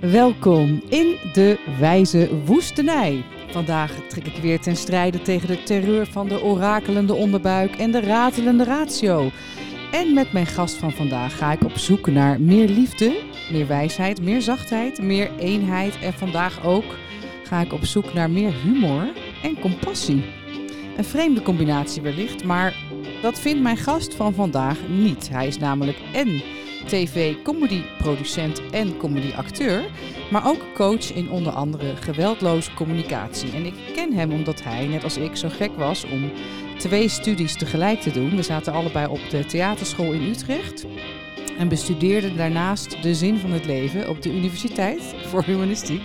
Welkom in de wijze woestenij. Vandaag trek ik weer ten strijde tegen de terreur van de orakelende onderbuik en de ratelende ratio. En met mijn gast van vandaag ga ik op zoek naar meer liefde, meer wijsheid, meer zachtheid, meer eenheid. En vandaag ook ga ik op zoek naar meer humor en compassie. Een vreemde combinatie wellicht, maar dat vindt mijn gast van vandaag niet. Hij is namelijk en tv-comedy-producent en comedy-acteur, maar ook coach in onder andere geweldloze communicatie. En ik ken hem omdat hij, net als ik, zo gek was om twee studies tegelijk te doen. We zaten allebei op de theaterschool in Utrecht en bestudeerden daarnaast de zin van het leven op de Universiteit voor Humanistiek.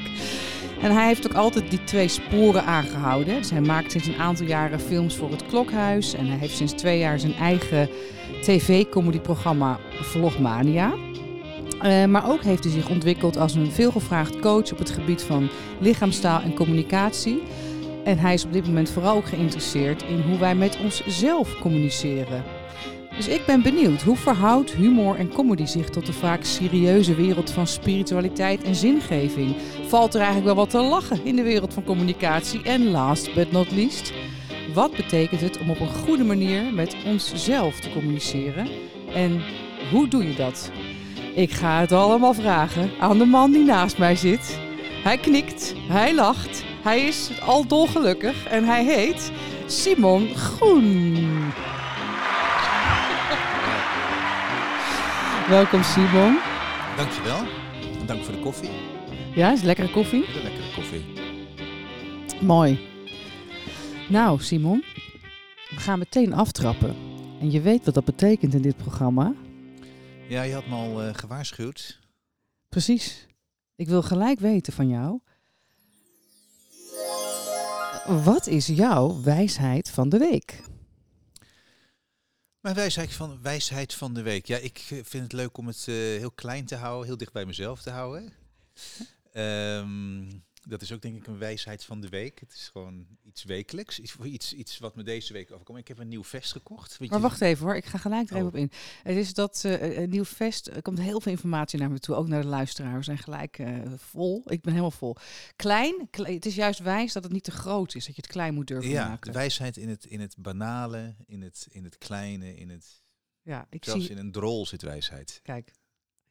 En hij heeft ook altijd die twee sporen aangehouden. Dus hij maakt sinds een aantal jaren films voor het Klokhuis. En hij heeft sinds twee jaar zijn eigen tv-comedyprogramma Vlogmania. Uh, maar ook heeft hij zich ontwikkeld als een veelgevraagd coach op het gebied van lichaamstaal en communicatie. En hij is op dit moment vooral ook geïnteresseerd in hoe wij met onszelf communiceren. Dus ik ben benieuwd, hoe verhoudt humor en comedy zich tot de vaak serieuze wereld van spiritualiteit en zingeving? Valt er eigenlijk wel wat te lachen in de wereld van communicatie? En last but not least, wat betekent het om op een goede manier met onszelf te communiceren? En hoe doe je dat? Ik ga het allemaal vragen aan de man die naast mij zit. Hij knikt, hij lacht, hij is al dolgelukkig en hij heet Simon Groen. Welkom Simon. Dankjewel. En dank voor de koffie. Ja, is lekkere koffie? De lekkere koffie. Mooi. Nou Simon, we gaan meteen aftrappen. En je weet wat dat betekent in dit programma. Ja, je had me al uh, gewaarschuwd. Precies. Ik wil gelijk weten van jou. Wat is jouw wijsheid van de week? Mijn wijsheid van, wijsheid van de week. Ja, ik vind het leuk om het uh, heel klein te houden, heel dicht bij mezelf te houden. Um, dat is ook denk ik een wijsheid van de week. Het is gewoon iets wekelijks. Iets, iets, iets wat me deze week overkomt. Ik heb een nieuw vest gekocht. Weet maar je? wacht even hoor, ik ga gelijk er even oh. op in. Het is dat uh, een nieuw vest, er komt heel veel informatie naar me toe. Ook naar de luisteraars. We zijn gelijk uh, vol. Ik ben helemaal vol. Klein, kle het is juist wijs dat het niet te groot is. Dat je het klein moet durven ja, maken. de wijsheid in het, in het banale, in het, in het kleine, in het... Ja, ik Zelfs zie... in een drol zit wijsheid. Kijk,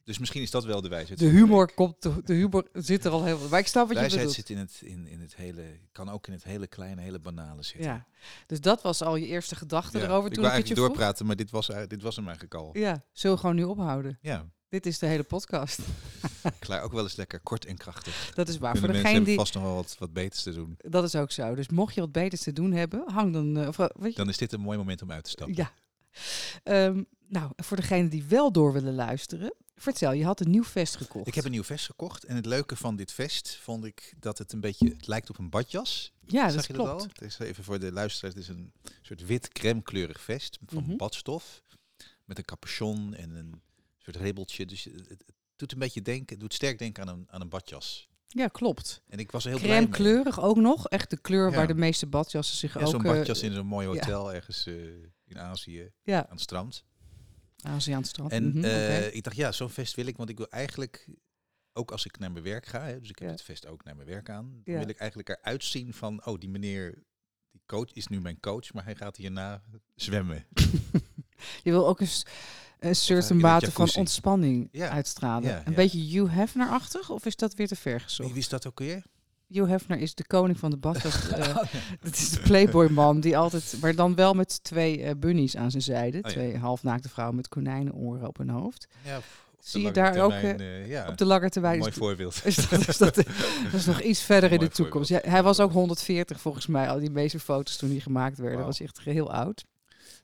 dus misschien is dat wel de wijsheid. De humor komt, de, humor zit er al heel veel. Maar ik snap wat wijsheid je bedoelt. zit in het, in, in het hele, kan ook in het hele kleine, hele banale zitten. Ja, dus dat was al je eerste gedachte ja, erover. Ik toen wou eigenlijk doorpraten, maar dit was, dit was hem eigenlijk al. Ja, zullen we gewoon nu ophouden? Ja. Dit is de hele podcast. Klaar, ook wel eens lekker kort en krachtig. Dat is waar. Voor degene die vast nog wel wat, wat beters te doen. Dat is ook zo. Dus mocht je wat beters te doen hebben, hang dan. Uh, of, weet je? Dan is dit een mooi moment om uit te stappen. Ja. Um, nou, voor degene die wel door willen luisteren, Vertel, je had een nieuw vest gekocht. Ik heb een nieuw vest gekocht. En het leuke van dit vest vond ik dat het een beetje, het lijkt op een badjas. Ja, Zag dat je klopt. Dat al? Het is even voor de luisteraars, het is een soort wit crème kleurig vest van Mhm. badstof. Met een capuchon en een soort ribbeltje. Dus het, het doet een beetje denken, het doet sterk denken aan een, aan een badjas. Ja, klopt. En ik was heel Crème blij kleurig ook nog. Echt de kleur Ja. waar de meeste badjassen zich Ja, ook... zo'n eh, badjas in zo'n mooi hotel ergens eh, in Azië aan het strand. Strand. En Mhm, eh, ik dacht, ja, zo'n vest wil ik, want ik wil eigenlijk, ook als ik naar mijn werk ga, hè, dus ik heb Ja. het vest ook naar mijn werk aan, dan Ja. wil ik eigenlijk eruit zien van, oh, die meneer, die coach is nu mijn coach, maar hij gaat hierna zwemmen. Je wil ook een, een certain mate van ontspanning Ja, uitstralen. een beetje Hugh Hefner-achtig? Of is dat weer te ver Wie gezocht? wist dat ook weer? Hugh Hefner is de koning van de badjas. eh, Oh, ja. Dat is de Playboy-man die altijd, maar dan wel met twee eh, bunnies aan zijn zijde. Oh ja. Twee halfnaakte vrouwen met konijnenoren op hun hoofd. Ja, Zie je daar ook, eh, ja, Op de lange termijn mooi voorbeeld. is, dat, is, dat, dat is nog iets verder in de toekomst. Ja, hij was ook 140 volgens mij, al die meeste foto's toen die gemaakt werden. Was echt heel oud.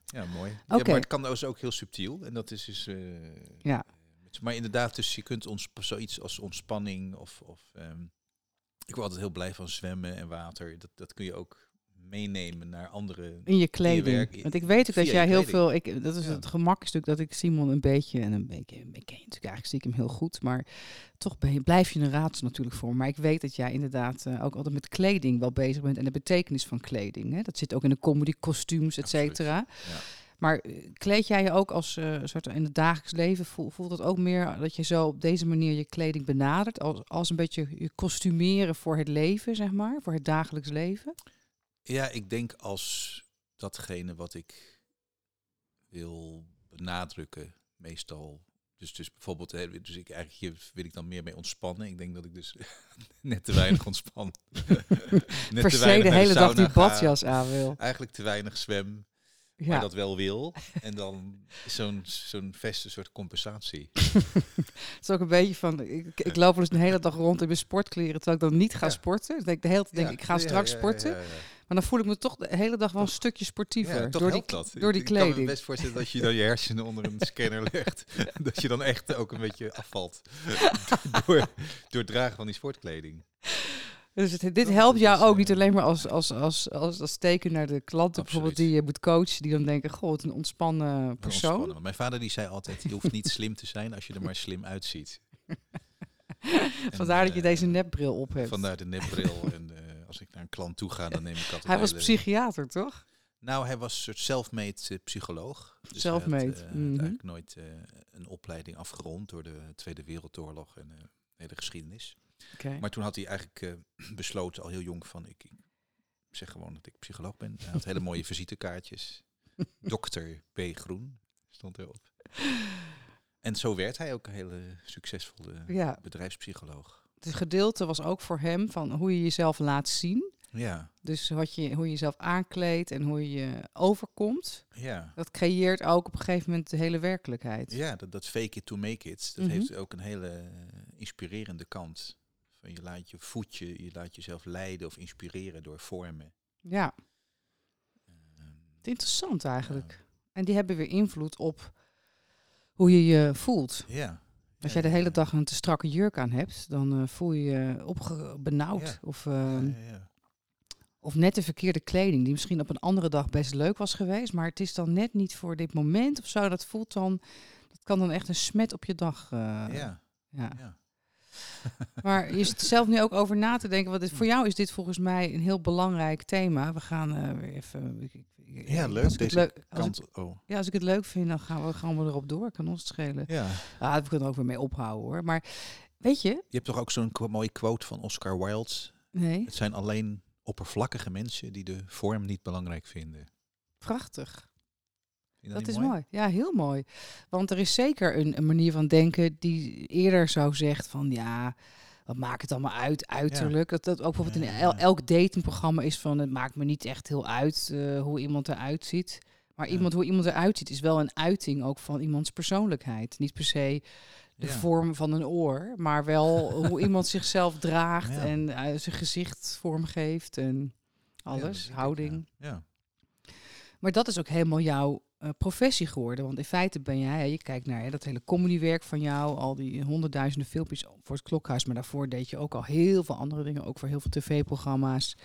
Ja, mooi. Ja, maar het kan dus ook heel subtiel. En dat is dus... Ja. Maar inderdaad, dus je kunt ons zoiets als ontspanning of... of ehm, ik word altijd heel blij van zwemmen en water. Dat, dat kun je ook meenemen naar andere... In je kleding. Want ik weet ook dat jij heel veel. Ik, dat is Ja. het gemak is natuurlijk dat ik Simon een beetje. En een beetje. Ik ken natuurlijk eigenlijk stiekem heel goed. Maar toch ben je- blijf je een raadsel natuurlijk voor. Maar ik weet dat jij inderdaad eh, ook altijd met kleding wel bezig bent. En de betekenis van kleding. Hè? Dat zit ook in de comedy, kostuums, et cetera. Ja. Maar eh, kleed jij je ook als eh, soort in het dagelijks leven? Voel, voelt het ook meer dat je zo op deze manier je kleding benadert? Als, als een beetje je kostumeren voor het leven, zeg maar? Voor het dagelijks leven? Ja, ik denk als datgene wat ik wil benadrukken, meestal. Dus, dus bijvoorbeeld, dus ik eigenlijk hier wil ik dan meer mee ontspannen. Ik denk dat ik dus net te weinig ontspan. net Per te se weinig de hele dag die badjas aan wil. Eigenlijk te weinig zwem, maar Ja, dat wel wil. En dan is zo'n zo'n vest een soort compensatie. het is ook een beetje van, ik, ik loop eens een hele dag rond in mijn sportkleren, terwijl ik dan niet ga Ja. sporten. Dan denk ik de hele tijd, denk, ik, ik ga straks sporten. Maar dan voel ik me toch de hele dag wel een stukje sportiever. Door, die, dat. door die Ik- Ik kan me kleding. best voorstellen dat je dan je hersenen onder een scanner legt. dat je dan echt ook een beetje afvalt. door, door het dragen van die sportkleding. Dus het, dit helpt jou dus, ook eh, niet alleen maar als, als, als, als, als teken naar de klanten bijvoorbeeld die je moet coachen. Die dan denken, goh, wat een ontspannen persoon. Ontspannen. Mijn vader die zei altijd, je hoeft niet slim te zijn als je er maar slim uitziet. En, Vandaar dat je eh, deze nepbril op hebt. Vandaar de nepbril. en eh, als ik naar een klant toe ga, dan neem ik altijd Hij was psychiater, toch? Nou, hij was een soort self-made eh, psycholoog. Dus hij had, had mhm. eigenlijk nooit een opleiding afgerond door de Tweede Wereldoorlog en de hele geschiedenis. Maar toen had hij eigenlijk eh, besloten al heel jong van ik, ik zeg gewoon dat ik psycholoog ben. Hij had hele mooie visitekaartjes. Dokter B. Groen stond erop. En zo werd hij ook een hele succesvolle Ja, bedrijfspsycholoog. het gedeelte was ook voor hem van hoe je jezelf laat zien. Ja, Dus wat je, hoe je jezelf aankleedt en hoe je je overkomt. ja. Dat creëert ook op een gegeven moment de hele werkelijkheid. Ja, dat, dat fake it to make it, dat Mhm. heeft ook een hele eh, inspirerende kant. Van je laat je voetje, je laat jezelf leiden of inspireren door vormen. Ja, Ehm, interessant eigenlijk. En die hebben weer invloed op hoe je je voelt. ja. Als jij de hele dag een te strakke jurk aan hebt, dan eh, voel je je opge benauwd. Ja. Of, Ja, ehm, ja, ja. of net de verkeerde kleding, die misschien op een andere dag best leuk was geweest, maar het is dan net niet voor dit moment of zo. Dat voelt dan, dat kan dan echt een smet op je dag. eh, ja, ja. Maar je zit zelf nu ook over na te denken, want dit, Hm. voor jou is dit volgens mij een heel belangrijk thema. We gaan eh, weer even. ik- ik- ik- Ja, als leuk, ik het deze leuk- als ik- Kant, oh. ja, als ik het leuk vind, dan gaan we, gaan we erop door. Kan ons het schelen. Ja. Ah, we kunnen er ook weer mee ophouden hoor. Maar weet je, Je hebt toch ook zo'n mooie quote van Oscar Wilde. nee, Het zijn alleen oppervlakkige mensen die de vorm niet belangrijk vinden. prachtig. Dat is mooi. Ja, heel mooi. Want er is zeker een, een manier van denken die eerder zou zegt van ja, wat maakt het allemaal uit, uiterlijk. Dat, dat ook bijvoorbeeld in el- elk datingprogramma is van het maakt me niet echt heel uit eh, hoe iemand eruit ziet. Maar iemand, hoe iemand eruit ziet is wel een uiting ook van iemands persoonlijkheid. Niet per se de Ja. vorm van een oor, maar wel hoe iemand zichzelf draagt Ja. en eh, zijn gezicht vormgeeft en alles, houding. Ja. Maar dat is ook helemaal jouw eh, professie geworden. Want in feite ben jij, je kijkt naar hè, dat hele comedywerk van jou, al die honderdduizenden filmpjes voor het klokhuis. Maar daarvoor deed je ook al heel veel andere dingen, ook voor heel veel tv-programma's.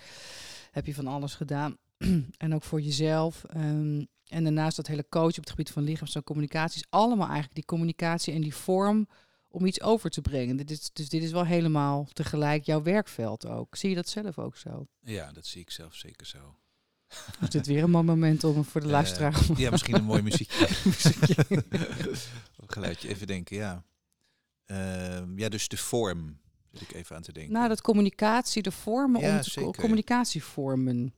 Heb je van alles gedaan. en ook voor jezelf. Ehm, en daarnaast dat hele coach op het gebied van lichaams- en communicatie allemaal eigenlijk die communicatie en die vorm om iets over te brengen. Dit is, dus dit is wel helemaal tegelijk jouw werkveld ook. Zie je dat zelf ook zo? ja, dat zie ik zelf zeker zo. Is dit weer een mooi moment om voor de Eh, luisteraar Ja, misschien een mooi muziekje. muziekje. Geluidje, even denken, ja. Ehm, ja, dus de vorm zit ik even aan te denken. Nou, dat communicatie, de vormen Ja, om te zeker. communicatievormen.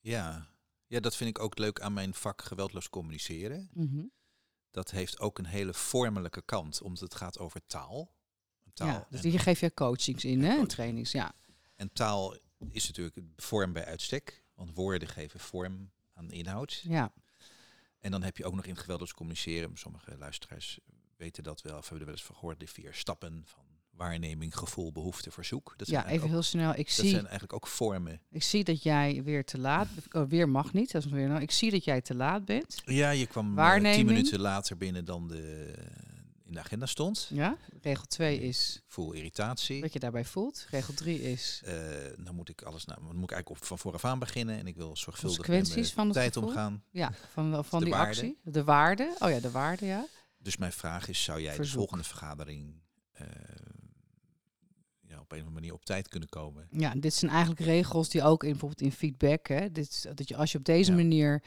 ja. ja, dat vind ik ook leuk aan mijn vak geweldloos communiceren. Mhm. Dat heeft ook een hele vormelijke kant, omdat het gaat over taal. Taal Ja, dus hier geef je coachings in, hè? En trainings, ja. en taal is natuurlijk vorm bij uitstek, want woorden geven vorm aan inhoud. ja. En dan heb je ook nog in het geweldloos communiceren, sommige luisteraars weten dat wel, of hebben er wel eens van gehoord, de vier stappen van waarneming, gevoel, behoefte, verzoek. Dat Ja, even heel snel. Ik dat zie, zijn eigenlijk ook vormen. ik zie dat jij weer te laat... Oh, weer mag niet, dat is weer nou. Ik zie dat jij te laat bent. Ja, je kwam eh, Waarneming. tien minuten later binnen dan de, in de agenda stond. Ja? Regel 2 is Ik voel irritatie. wat je daarbij voelt. Regel 3 is... Eh, dan moet ik alles, nou, dan moet ik eigenlijk op, van vooraf aan beginnen en ik wil zorgvuldig Consequenties van het tijd gevoel? omgaan. Ja, van, van de die waarde. actie. De waarde. Oh ja, de waarde, ja. Dus mijn vraag is, zou jij Verzoek. de volgende vergadering eh, ja, op een of andere manier op tijd kunnen komen? Ja, dit zijn eigenlijk regels die ook in bijvoorbeeld in feedback, hè, dit, dat je als je op deze Ja. manier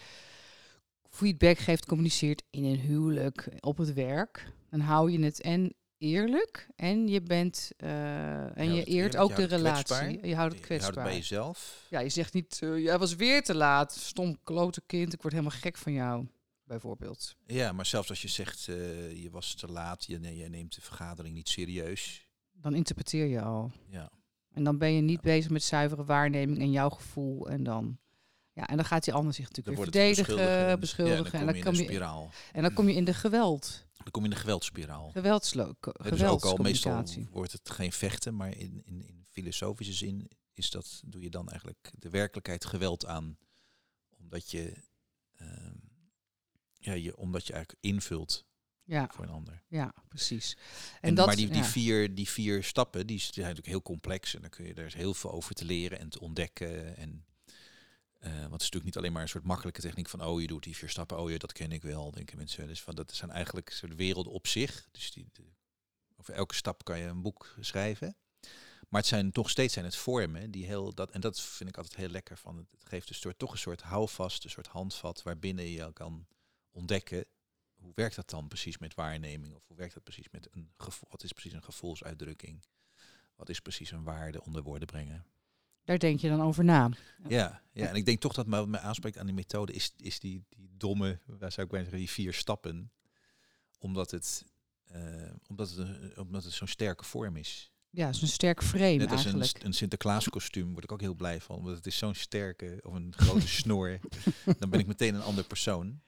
feedback geeft, communiceert in een huwelijk, op het werk, dan hou je het en eerlijk en je bent uh, en je, eert eerlijk, ook de relatie. Je houdt het kwetsbaar. Je houdt het bij jezelf. Ja, je zegt niet, uh, jij was weer te laat, stom klote kind, ik word helemaal gek van jou, bijvoorbeeld. Ja, maar zelfs als je zegt, uh, je was te laat, je, je neemt de vergadering niet serieus. Dan interpreteer je al. Ja. En dan ben je niet bezig met zuivere waarneming en jouw gevoel en dan... Ja, en dan gaat die ander zich natuurlijk weer verdedigen, beschuldigen. en dan kom je, in spiraal. En dan kom je in de geweld. Dan kom je in de geweldspiraal. Geweldslook. dus ook al meestal wordt het geen vechten, maar in, in, in filosofische zin is dat, doe je dan eigenlijk de werkelijkheid geweld aan. Omdat je, uh, ja, je, omdat je eigenlijk invult ja. voor een ander. Ja, precies. En, en dat, maar die, die, vier, die vier stappen, die zijn natuurlijk heel complex. En dan kun je er heel veel over te leren en te ontdekken. En uh, want het is natuurlijk niet alleen maar een soort makkelijke techniek van, oh je doet die vier stappen, oh ja, dat ken ik wel, denken mensen. Dus van, dat zijn eigenlijk soort werelden op zich. Dus die, over elke stap kan je een boek schrijven. Maar het zijn toch steeds zijn het vormen die heel dat en dat vind ik altijd heel lekker van. Het geeft een soort toch een soort houvast, een soort handvat waarbinnen je kan ontdekken hoe werkt dat dan precies met waarneming of hoe werkt dat precies met een gevoel, wat is precies een gevoelsuitdrukking, wat is precies een waarde onder woorden brengen. Daar denk je dan over na. Ja, ja, en ik denk toch dat wat me aanspreekt aan die methode is, is die, die domme, waar zou ik bijna zeggen, die vier stappen. Omdat het, uh, omdat het, omdat het zo'n sterke vorm is. Ja, zo'n sterk frame Net als een, een Sinterklaas kostuum word ik ook heel blij van. Omdat het is zo'n sterke, of een grote snor. Dan ben ik meteen een ander persoon.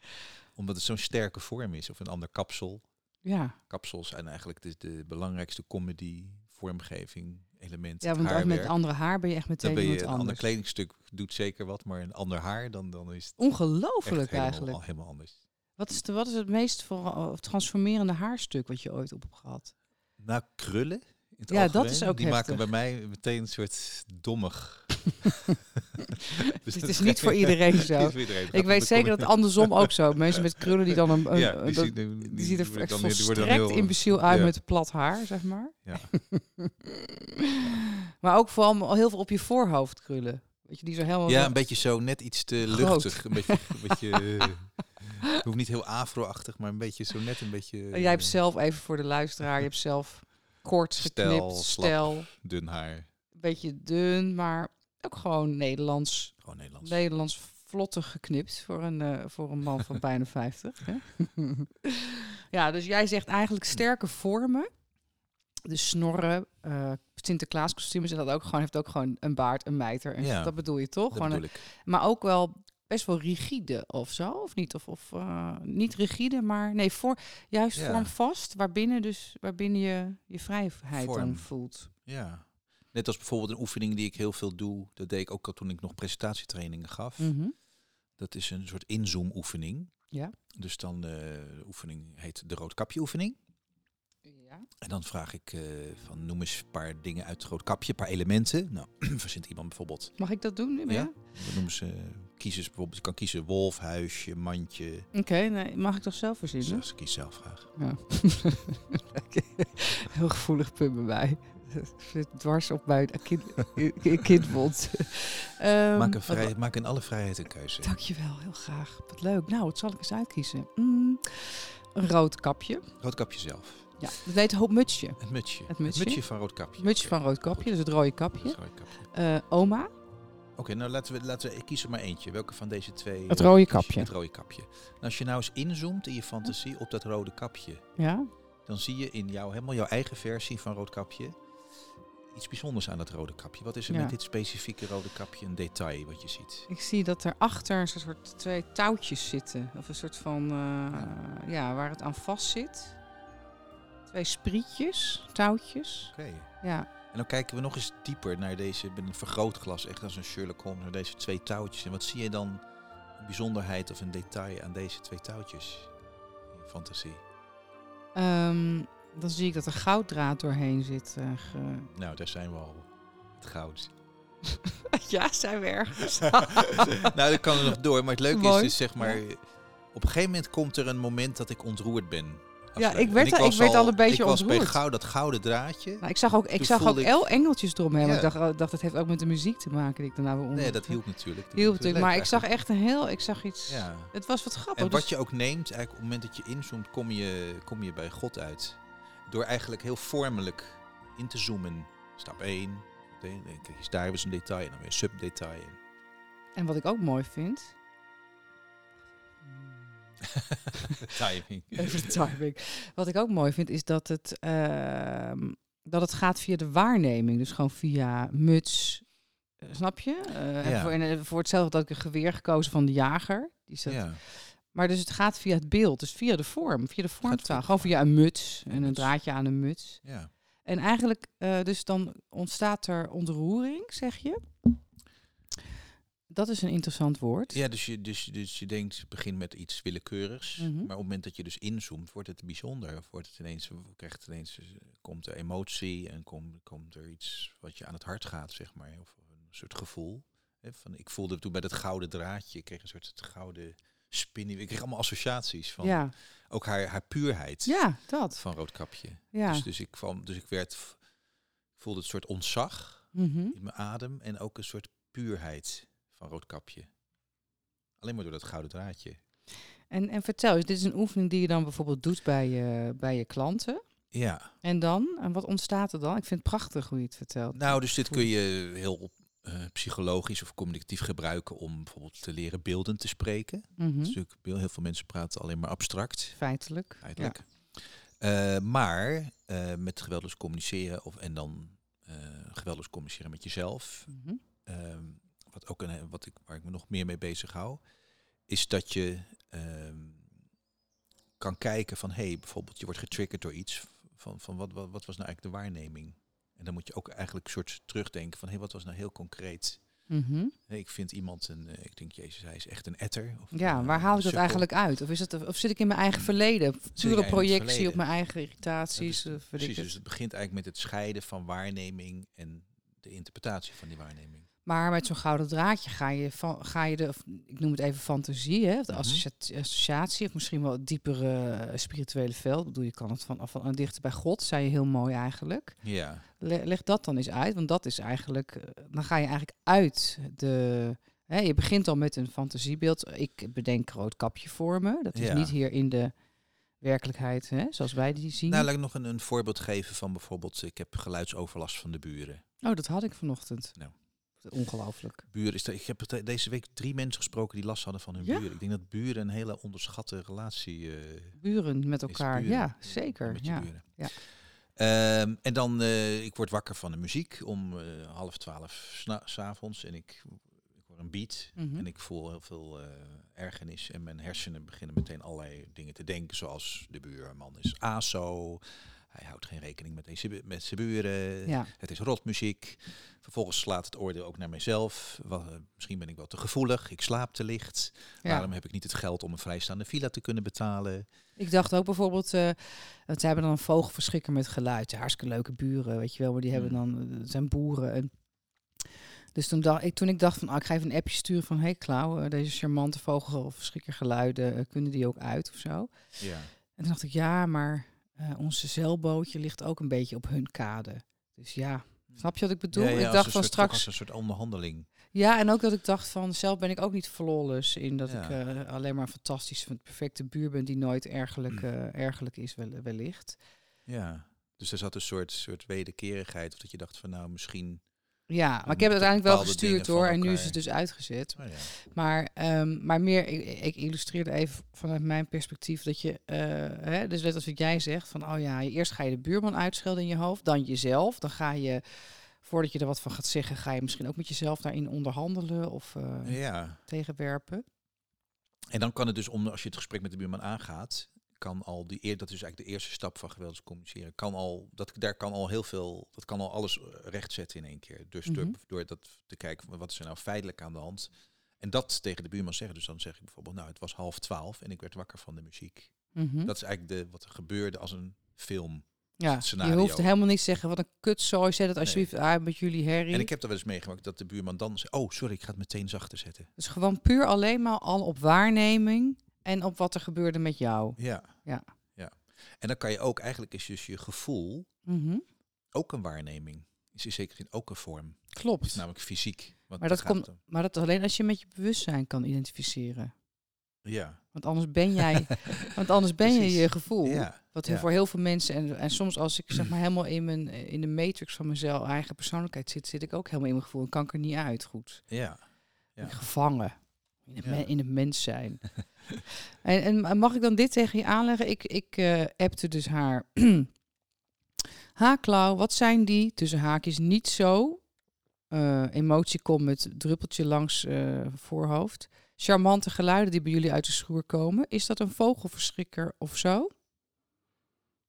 Omdat het zo'n sterke vorm is. Of een ander kapsel. Ja. Kapsels zijn eigenlijk de, de belangrijkste comedy vormgeving element. Ja, want met andere haar ben je echt meteen dan ben je een ander kledingstuk doet zeker wat, maar een ander haar dan, dan is het ongelooflijk eigenlijk. Helemaal anders. Wat is, de, wat is het meest voor, transformerende haarstuk wat je ooit op hebt gehad? Nou, krullen. Ja, dat is ook Die maken bij mij meteen een soort dommig. dus het is niet voor iedereen zo. Ik weet zeker dat andersom ook zo. Mensen met krullen die dan een... ja, die, zien, die, die, ziet er echt volstrekt heel, imbeciel uit met plat haar, zeg maar. Ja. maar ook vooral heel veel op je voorhoofd krullen. Weet je, die zo helemaal... Ja, een beetje zo net iets te luchtig. Een beetje... Een beetje uh, hoeft niet heel afro-achtig, maar een beetje zo net een beetje... Jij hebt zelf, even voor de luisteraar, je hebt zelf kort geknipt, stel, dun haar. Beetje dun, maar ook gewoon Nederlands. Gewoon Nederlands. Nederlands vlotte geknipt voor een, uh, voor een man van bijna 50. Hè? ja, dus jij zegt eigenlijk sterke vormen. De snorren, uh, Sinterklaas kostuums en dat ook gewoon heeft ook gewoon een baard, een mijter. En ja, dat bedoel je toch? Dat gewoon ik. Maar ook wel best wel rigide of zo, of niet? Of, of uh, niet rigide, maar nee, voor, juist ja. vormvast, waarbinnen dus waarbinnen je je vrijheid Vorm. dan voelt. Ja, Net als bijvoorbeeld een oefening die ik heel veel doe. Dat deed ik ook al toen ik nog presentatietrainingen gaf. Mm Dat is een soort inzoom oefening. Ja. Dus dan uh, de oefening heet de roodkapje oefening. En dan vraag ik uh, van noem eens een paar dingen uit het roodkapje, een paar elementen. Nou, verzint iemand bijvoorbeeld. Mag ik dat doen? Ja. ja? Dan noemen ze kiezen bijvoorbeeld. Je kan kiezen wolf, huisje, mandje. Oké, nee, mag ik toch zelf verzinnen? Dus kies zelf graag. Ja. Heel gevoelig punt bij mij. dwars op mijn kind, kindbond. um, maak, een vrij, maak in alle vrijheid een keuze. Dankjewel, heel graag. Wat leuk. Nou, wat zal ik eens uitkiezen? Mm, een rood kapje. Rood kapje zelf. Ja, dat heet hoop mutsje. Het mutsje. Het mutsje, het mutsje van rood kapje. Mutsje van rood kapje, dus het rode kapje. Het rode kapje. Uh, oma. Oké, okay, nou laten we, laten we ik kies er maar eentje. Welke van deze twee? Het rode kapje. Het rode kapje. Nou, als je nou eens inzoomt in je fantasie op dat rode kapje. Ja. Dan zie je in jou helemaal jouw eigen versie van rood kapje iets bijzonders aan het rode kapje. Wat is er met dit specifieke rode kapje een detail wat je ziet? Ik zie dat er achter een soort twee touwtjes zitten. Of een soort van, uh, ja. ja. waar het aan vast zit. Twee sprietjes, touwtjes. Oké. Ja. En dan kijken we nog eens dieper naar deze, met een vergrootglas, echt als een Sherlock Holmes, naar deze twee touwtjes. En wat zie je dan een bijzonderheid of een detail aan deze twee touwtjes in fantasie? Um, dan zie ik dat er gouddraad doorheen zit. Uh, Nou, daar zijn we al. Het goud. ja, zijn we ergens. nou, dat kan er nog door. Maar het leuke is dus, zeg maar... Op een gegeven moment komt er een moment dat ik ontroerd ben. Ja, ik werd- ik was werd al een beetje Ik was bij ontroerd. goud, dat gouden draadje. Ik zag ook, ik zag ook voelde ik- el engeltjes eromheen. Ja. Ik dacht, oh, dacht, dat heeft ook met de muziek te maken die ik daarna weer onder. Nee, dat hielp natuurlijk. Dat hielp natuurlijk. Maar ik zag echt een heel, ik zag iets. Ja. Het was wat grappig. En wat dus- je ook neemt, eigenlijk op het moment dat je inzoomt, kom je, kom je bij God uit. Door eigenlijk heel vormelijk in te zoomen. Stap 1, kijk eens daar is een detail en dan weer een subdetail. En wat ik ook mooi vind. Timing. Even de timing. Wat ik ook mooi vind is dat het, ehm, dat het gaat via de waarneming. Dus gewoon via muts. eh, snap je? Eh, en voor, en eh, voor hetzelfde had ik een geweer gekozen van de jager. Die zat, Ja. Maar dus het gaat via het beeld. Dus via de vorm. Via de vormtaal. Gewoon via een muts. En een draadje aan een muts. ja. En eigenlijk, dus dan ontstaat er ontroering, zeg je. Dat is een interessant woord. Ja, dus je, dus, dus je denkt, begin met iets willekeurigs. Mhm. Maar op het moment dat je dus inzoomt, wordt het bijzonder. Of wordt het ineens, krijgt het ineens, eh, komt er emotie en komt, komt er iets wat je aan het hart gaat, zeg maar. Of een soort gevoel. Hè, van, ik voelde toen bij dat gouden draadje, ik kreeg een soort het gouden spinning. Ik kreeg allemaal associaties van ja. ook haar, haar puurheid ja, dat. van Roodkapje. Ja. Dus, dus, ik kwam, dus ik werd, ik voelde het soort ontzag Mhm. in mijn adem en ook een soort puurheid van Roodkapje. Alleen maar door dat gouden draadje. En, en vertel eens, dit is een oefening die je dan bijvoorbeeld doet bij je, bij je klanten. Ja, En dan? En wat ontstaat er dan? Ik vind het prachtig hoe je het vertelt. nou, dus dit kun je heel eh, psychologisch of communicatief gebruiken om bijvoorbeeld te leren beelden te spreken. Natuurlijk, heel veel mensen praten alleen maar abstract, Feitelijk. feitelijk. Eh, maar eh, met geweldloos communiceren of, en dan geweldloos communiceren met jezelf. Mhm. Wat ook een, wat ik, waar ik me nog meer mee bezig hou, is dat je ehm, kan kijken van, hé, hey, bijvoorbeeld je wordt getriggerd door iets, van, van wat, wat, wat was nou eigenlijk de waarneming? En dan moet je ook eigenlijk een soort terugdenken van, hé, hey, wat was nou heel concreet? Mhm. Hey, ik vind iemand een, eh, ik denk, jezus, hij is echt een etter. Of, Ja, eh, waar haal ik dat eigenlijk uit? Of, is het, of zit ik in mijn eigen verleden? Pure projectie verleden. op mijn eigen Ja, irritaties? dus- of weet ik precies, het. dus het begint eigenlijk met het scheiden van waarneming en de interpretatie van die waarneming. Maar met zo'n gouden draadje ga je, van, ga je de, of ik noem het even fantasie, hè, de Mhm. associa- associatie, of misschien wel het diepere eh, spirituele veld. Ik bedoel, je kan het van, van dichter bij God, zei je heel mooi eigenlijk. Ja, Le- leg dat dan eens uit, want dat is eigenlijk, eh, dan ga je eigenlijk uit de. Hè, je begint al met een fantasiebeeld. Ik bedenk rood kapje voor me. Dat is Ja. niet hier in de werkelijkheid, hè, zoals wij die zien. nou laat ik nog een, een voorbeeld geven van bijvoorbeeld, ik heb geluidsoverlast van de buren. oh, dat had ik vanochtend. Nou. Ongelooflijk. Buren is er, ik heb het deze week drie mensen gesproken die last hadden van hun Ja? buren. Ik denk dat buren een hele onderschatte relatie eh Buren met elkaar, buren. ja, zeker. met Ja. buren. Ja. Ehm, en dan, eh, ik word wakker van de muziek om eh, half twaalf s'avonds en ik, ik hoor een beat Mhm. en ik voel heel veel ergernis en mijn hersenen beginnen meteen allerlei dingen te denken, zoals de buurman is ASO, hij houdt geen rekening met, deze, met zijn buren, Ja. het is rotmuziek. Vervolgens slaat het oordeel ook naar mijzelf. Eh, misschien ben ik wel te gevoelig, ik slaap te licht. Ja. Waarom heb ik niet het geld om een vrijstaande villa te kunnen betalen? Ik dacht ook bijvoorbeeld, eh want ze hebben dan een vogelverschrikker met geluid. Hartstikke leuke buren, weet je wel. Maar die hebben Hmm. dan, het zijn boeren. En dus toen, dacht, ik, toen ik dacht van, ah, ik ga even een appje sturen van... Hey Klauw, eh, deze charmante vogelverschrikkergeluiden, eh, kunnen die ook uit of zo? Ja. En toen dacht ik, ja, maar eh, onze zeilbootje ligt ook een beetje op hun kade. Dus ja, snap je wat ik bedoel? Ja, ja, ik dacht een van soort- straks... Als een soort onderhandeling. Ja, en ook dat ik dacht van zelf ben ik ook niet flawless in dat Ja. ik eh, alleen maar fantastisch van het perfecte buur ben die nooit ergerlijk, Mm. eh, ergerlijk is wel, wellicht. Ja. Dus er zat een soort, soort wederkerigheid. Of dat je dacht van nou misschien... Ja, maar ik heb het uiteindelijk wel gestuurd hoor en nu is het dus uitgezet. Oh ja. Maar, ehm, maar meer, ik, ik illustreerde even vanuit mijn perspectief dat je, eh, hè, dus net als wat jij zegt, van oh ja, eerst ga je de buurman uitschelden in je hoofd, dan jezelf, dan ga je, voordat je er wat van gaat zeggen, ga je misschien ook met jezelf daarin onderhandelen of eh, ja. tegenwerpen. En dan kan het dus, om, als je het gesprek met de buurman aangaat, kan al die eer, dat is eigenlijk de eerste stap van geweldig communiceren, kan al, dat, daar kan al heel veel, dat kan al alles rechtzetten in één keer. Dus door, Mhm. door dat te kijken, wat is er nou feitelijk aan de hand? En dat tegen de buurman zeggen. Dus dan zeg ik bijvoorbeeld, nou, het was half twaalf en ik werd wakker van de muziek. Mhm. Dat is eigenlijk de, wat er gebeurde als een film. Ja, je hoeft helemaal niet te zeggen wat een kutzooi, zet het alsjeblieft uit met jullie herrie. En ik heb er wel eens meegemaakt dat de buurman dan zei, oh, sorry, ik ga het meteen zachter zetten. Dus gewoon puur alleen maar al op waarneming en op wat er gebeurde met jou. Ja. Ja. ja. En dan kan je ook, eigenlijk is dus je gevoel Mhm. ook een waarneming. Is in zekere zin ook een vorm. Klopt. is namelijk fysiek. Want Maar dat komt- om. Maar dat alleen als je met je bewustzijn kan identificeren. Ja. Want anders ben jij, want anders ben je Precies. je gevoel. Ja. Wat ja. voor heel veel mensen, en, en soms als ik zeg maar helemaal in, mijn, in de matrix van mezelf, eigen persoonlijkheid zit, zit ik ook helemaal in mijn gevoel en kan ik er niet uit goed. Ja. Ja. gevangen in Ja. in het mens zijn. en, en mag ik dan dit tegen je aanleggen? Ik, ik eh appte dus haar. ha, Klauw, wat zijn die, tussen haakjes, niet zo? eh emotie komt met druppeltje langs eh, voorhoofd. Charmante geluiden die bij jullie uit de schuur komen. Is dat een vogelverschrikker of zo?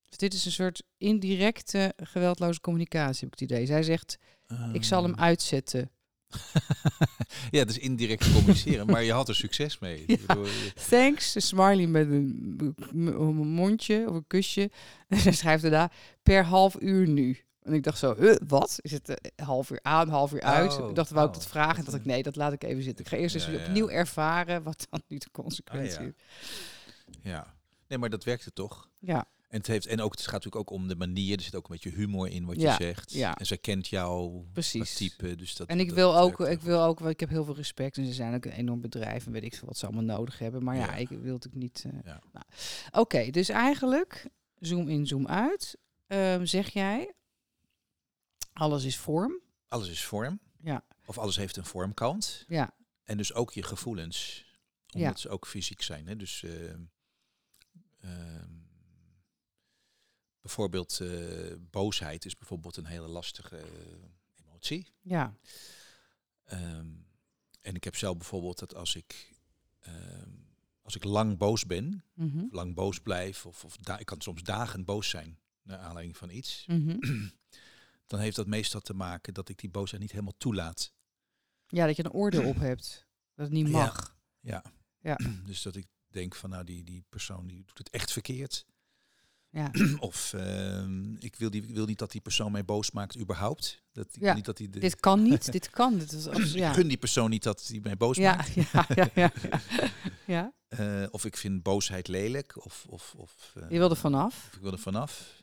Dus dit is een soort indirecte geweldloze communicatie, heb ik het idee. Zij zegt, ik zal hem Ehm. uitzetten. Ja, dus indirect communiceren. maar je had er succes mee. Ja. Bedoel, je- Thanks, een smiley met een, mondje of een kusje. En zij schrijft daarna per half uur nu. En ik dacht zo, huh, wat? Is het eh, half uur aan, half uur uit? Oh, ik dacht, wou ik oh, dat vragen? En dat, dacht ik, nee, dat laat ik even zitten. Ik ga eerst eens ja. opnieuw ervaren wat dan nu de consequentie Ah, ja. is. ja. Nee, maar dat werkte toch. Ja, En het, heeft, en ook, het gaat natuurlijk ook om de manier. Er zit ook een beetje humor in wat Ja, je zegt. ja. En zij kent jou Precies. type. Dus dat, en ik dat wil ook, ik wil ook, want ik heb heel veel respect en ze zijn ook een enorm bedrijf en weet ik veel wat ze allemaal nodig hebben. Maar ja, Ja. ik wil het niet. eh, nou. Oké, dus eigenlijk zoom in, zoom uit. Ehm, zeg jij, alles is vorm. Alles is vorm. Ja. Of alles heeft een vormkant. Ja, En dus ook je gevoelens. Ja. Omdat ze ook fysiek zijn. Hè? Dus ehm, bijvoorbeeld eh, boosheid is bijvoorbeeld een hele lastige eh, emotie. ja, Ehm, en ik heb zelf bijvoorbeeld dat als ik, ehm, als ik lang boos ben, mhm, of lang boos blijf, of, of ik kan soms dagen boos zijn naar aanleiding van iets, mhm. dan heeft dat meestal te maken dat ik die boosheid niet helemaal toelaat. ja, dat je een oordeel op hebt. Dat het niet Ja. mag. Ja. Ja. Dus dat ik denk van nou die, die persoon die doet het echt verkeerd. Ja, Of ehm, ik, wil die, wil niet dat die persoon mij boos maakt überhaupt. Dat, ik Ja, wil niet dat die de, dit kan niet, dit kan. Dit is abs- Ik ja. gun die persoon niet dat hij mij boos Ja, maakt. ja, ja, ja, ja. ja. Eh, of ik vind boosheid lelijk. Of, of, of, eh, Je wil er vanaf. of ik wil er vanaf.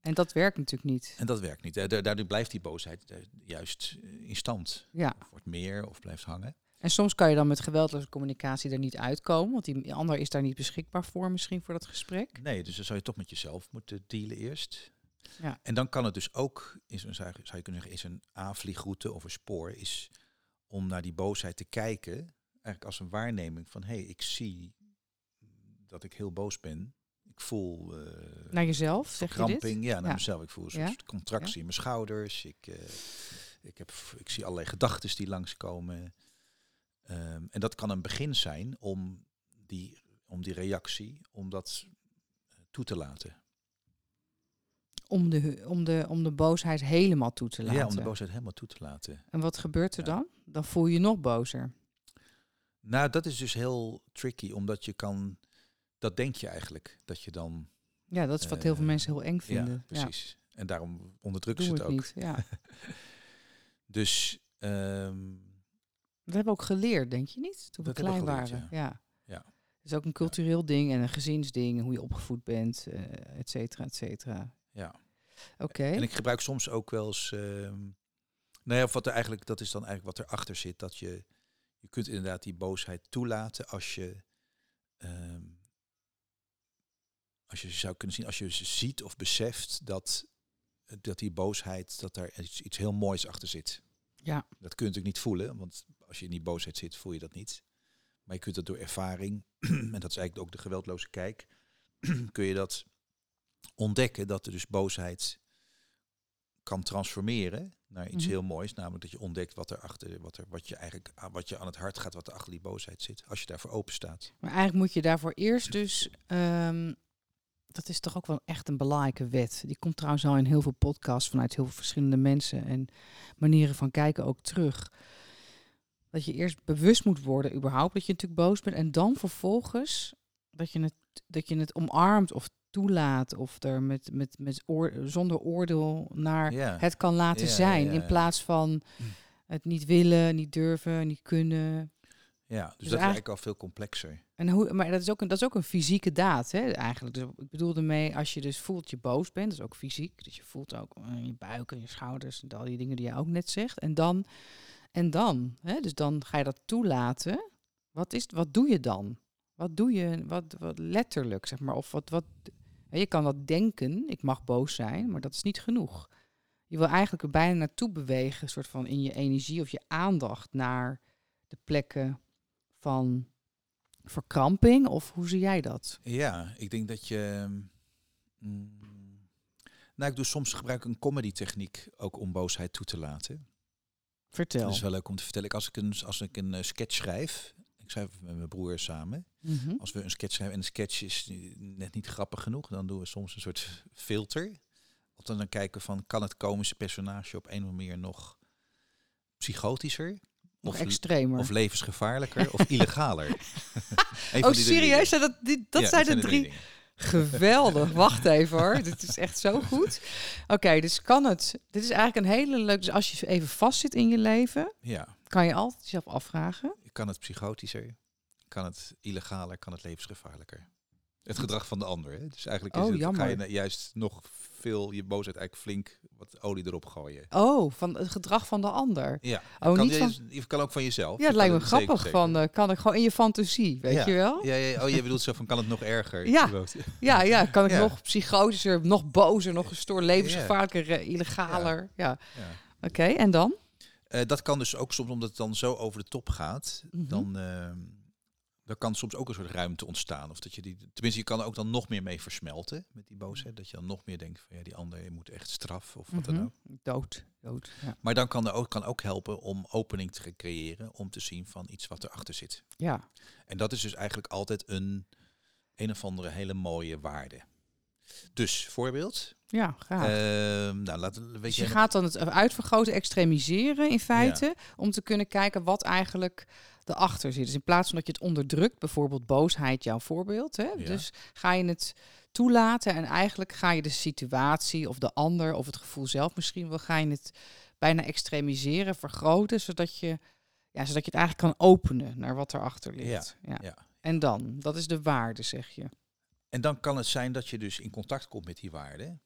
En dat werkt natuurlijk niet. En dat werkt niet. Eh, da- Daardoor blijft die boosheid juist in stand. Ja. Of wordt meer of blijft hangen. En soms kan je dan met geweldloze communicatie er niet uitkomen. Want die ander is daar niet beschikbaar voor misschien voor dat gesprek. Nee, dus dan zou je toch met jezelf moeten dealen eerst. Ja. En dan kan het dus ook, is een, zou je kunnen zeggen, is een aanvliegroute of een spoor, is om naar die boosheid te kijken, eigenlijk als een waarneming van, hé, hey, ik zie dat ik heel boos ben. Ik voel eh Naar jezelf, zeg je dit? ja, naar Ja. mezelf. Ik voel een Ja. soort contractie in mijn schouders. Ik, eh, ik, heb, ik zie allerlei gedachten die langskomen. Ehm, en dat kan een begin zijn om die, om die reactie, om dat eh, toe te laten. Om de, om, de, om de boosheid helemaal toe te laten. Ja, om de boosheid helemaal toe te laten. En wat gebeurt er Ja. dan? Dan voel je je nog bozer. Nou, dat is dus heel tricky, omdat je kan, dat denk je eigenlijk, dat je dan, Ja, dat is wat heel veel Eh, mensen heel eng vinden. ja, precies. En daarom onderdrukken ze het het ook. niet. Ja. Dus ehm, Dat hebben we ook geleerd, denk je niet? Toen we Dat we klein geleerd, waren. Ja. Ja. Het is ook een cultureel ding en een gezinsding, hoe je opgevoed bent, eh et cetera, et cetera. ja. Oké. En ik gebruik soms ook wel eens. ehm nou ja, of wat er eigenlijk, dat is dan eigenlijk wat erachter zit. Dat je, je kunt inderdaad die boosheid toelaten als je. ehm, als je zou kunnen zien, als je ziet of beseft dat, dat die boosheid, dat daar iets, iets heel moois achter zit. Ja. Dat kun je natuurlijk niet voelen, want als je in die boosheid zit, voel je dat niet. Maar je kunt dat door ervaring, en dat is eigenlijk ook de geweldloze kijk, kun je dat ontdekken dat er dus boosheid kan transformeren naar iets Mhm. heel moois, namelijk dat je ontdekt wat er achter, wat er, wat je eigenlijk, aan- wat je aan het hart gaat, wat er achter die boosheid zit, als je daarvoor open staat. Maar eigenlijk moet je daarvoor eerst dus. ehm, dat is toch ook wel echt een belangrijke wet. Die komt trouwens al in heel veel podcasts vanuit heel veel verschillende mensen en manieren van kijken ook terug. Dat je eerst bewust moet worden, überhaupt, dat je natuurlijk boos bent. En dan vervolgens dat je het, dat je het omarmt of toelaat. Of er met, met, met oor, zonder oordeel naar het kan laten zijn. In plaats van het niet willen, niet durven, niet kunnen. ja dus, dat is eigenlijk- al veel complexer. En hoe, maar dat is, ook een, dat is ook een fysieke daad, hè, eigenlijk. Dus ik bedoel ermee, als je dus voelt je boos bent, dat is ook fysiek. Dus je voelt ook in je buik en je schouders en al die dingen die je ook net zegt. En dan, en dan hè, dus dan ga je dat toelaten. Wat, is, wat doe je dan? Wat doe je, wat, wat letterlijk, zeg maar? Of wat, wat, je kan dat denken, ik mag boos zijn, maar dat is niet genoeg. Je wil eigenlijk er bijna naartoe bewegen, soort van in je energie of je aandacht naar de plekken van verkramping? Of hoe zie jij dat? Ja, ik denk dat je. Mm, nou, ik doe soms gebruik een comedy techniek ook om boosheid toe te laten. Vertel. Dat is wel leuk om te vertellen. Als ik een, als ik een eh, sketch schrijf, ik schrijf met mijn broer samen. Mhm. Als we een sketch schrijven en de sketch is net niet grappig genoeg, dan doen we soms een soort filter. Of dan, dan kijken van, kan het komische personage op een of andere manier nog psychotischer? Of extremer. Of levensgevaarlijker of illegaler. oh, serieus? Dat, die, dat zijn de drie. Geweldig. Wacht even hoor. dit is echt zo goed. Oké, dus kan het. Dit is eigenlijk een hele leuke. Dus als je even vastzit in je leven, ja. kan je altijd jezelf afvragen. Kan het psychotischer? Kan het illegaler? Kan het levensgevaarlijker? Het gedrag van de ander. Hè? Dus eigenlijk is oh, het, ga je juist nog veel je boosheid eigenlijk flink wat olie erop gooien. Oh, van het gedrag van de ander. Ja. Oh, kan niet je, van... je kan ook van jezelf. Ja, het lijkt me grappig. Van, uh, kan ik gewoon in je fantasie, weet ja. je wel? Ja, ja, oh, je bedoelt zo van, kan het nog erger? Ja, ja, ja kan ik Ja. nog psychotischer, nog bozer, nog gestoord, levensgevaarlijker, eh, illegaler. Ja. Ja. Oké, en dan? Eh, dat kan dus ook soms, omdat het dan zo over de top gaat, Mhm. dan, eh, dan kan soms ook een soort ruimte ontstaan. Of dat je die, tenminste, je kan er ook dan nog meer mee versmelten met die boosheid. Dat je dan nog meer denkt van, ja, die ander moet echt straf of wat Mhm. dan ook. Dood. Dood. Ja. Maar dan kan er ook, kan ook helpen om opening te creëren, om te zien van iets wat erachter zit. ja. En dat is dus eigenlijk altijd een een of andere hele mooie waarde. Dus, voorbeeld. Ja, graag. Ehm, nou, laten weet dus je. je gaat dan het uitvergroten, extremiseren in feite, om te kunnen kijken wat eigenlijk erachter zit. Dus in plaats van dat je het onderdrukt, bijvoorbeeld boosheid, jouw voorbeeld, hè? Ja. dus ga je het toelaten en eigenlijk ga je de situatie of de ander of het gevoel zelf misschien wel, ga je het bijna extremiseren, vergroten, zodat je, ja, zodat je het eigenlijk kan openen naar wat erachter ligt. Ja. ja. En dan, dat is de waarde, zeg je. En dan kan het zijn dat je dus in contact komt met die waarde.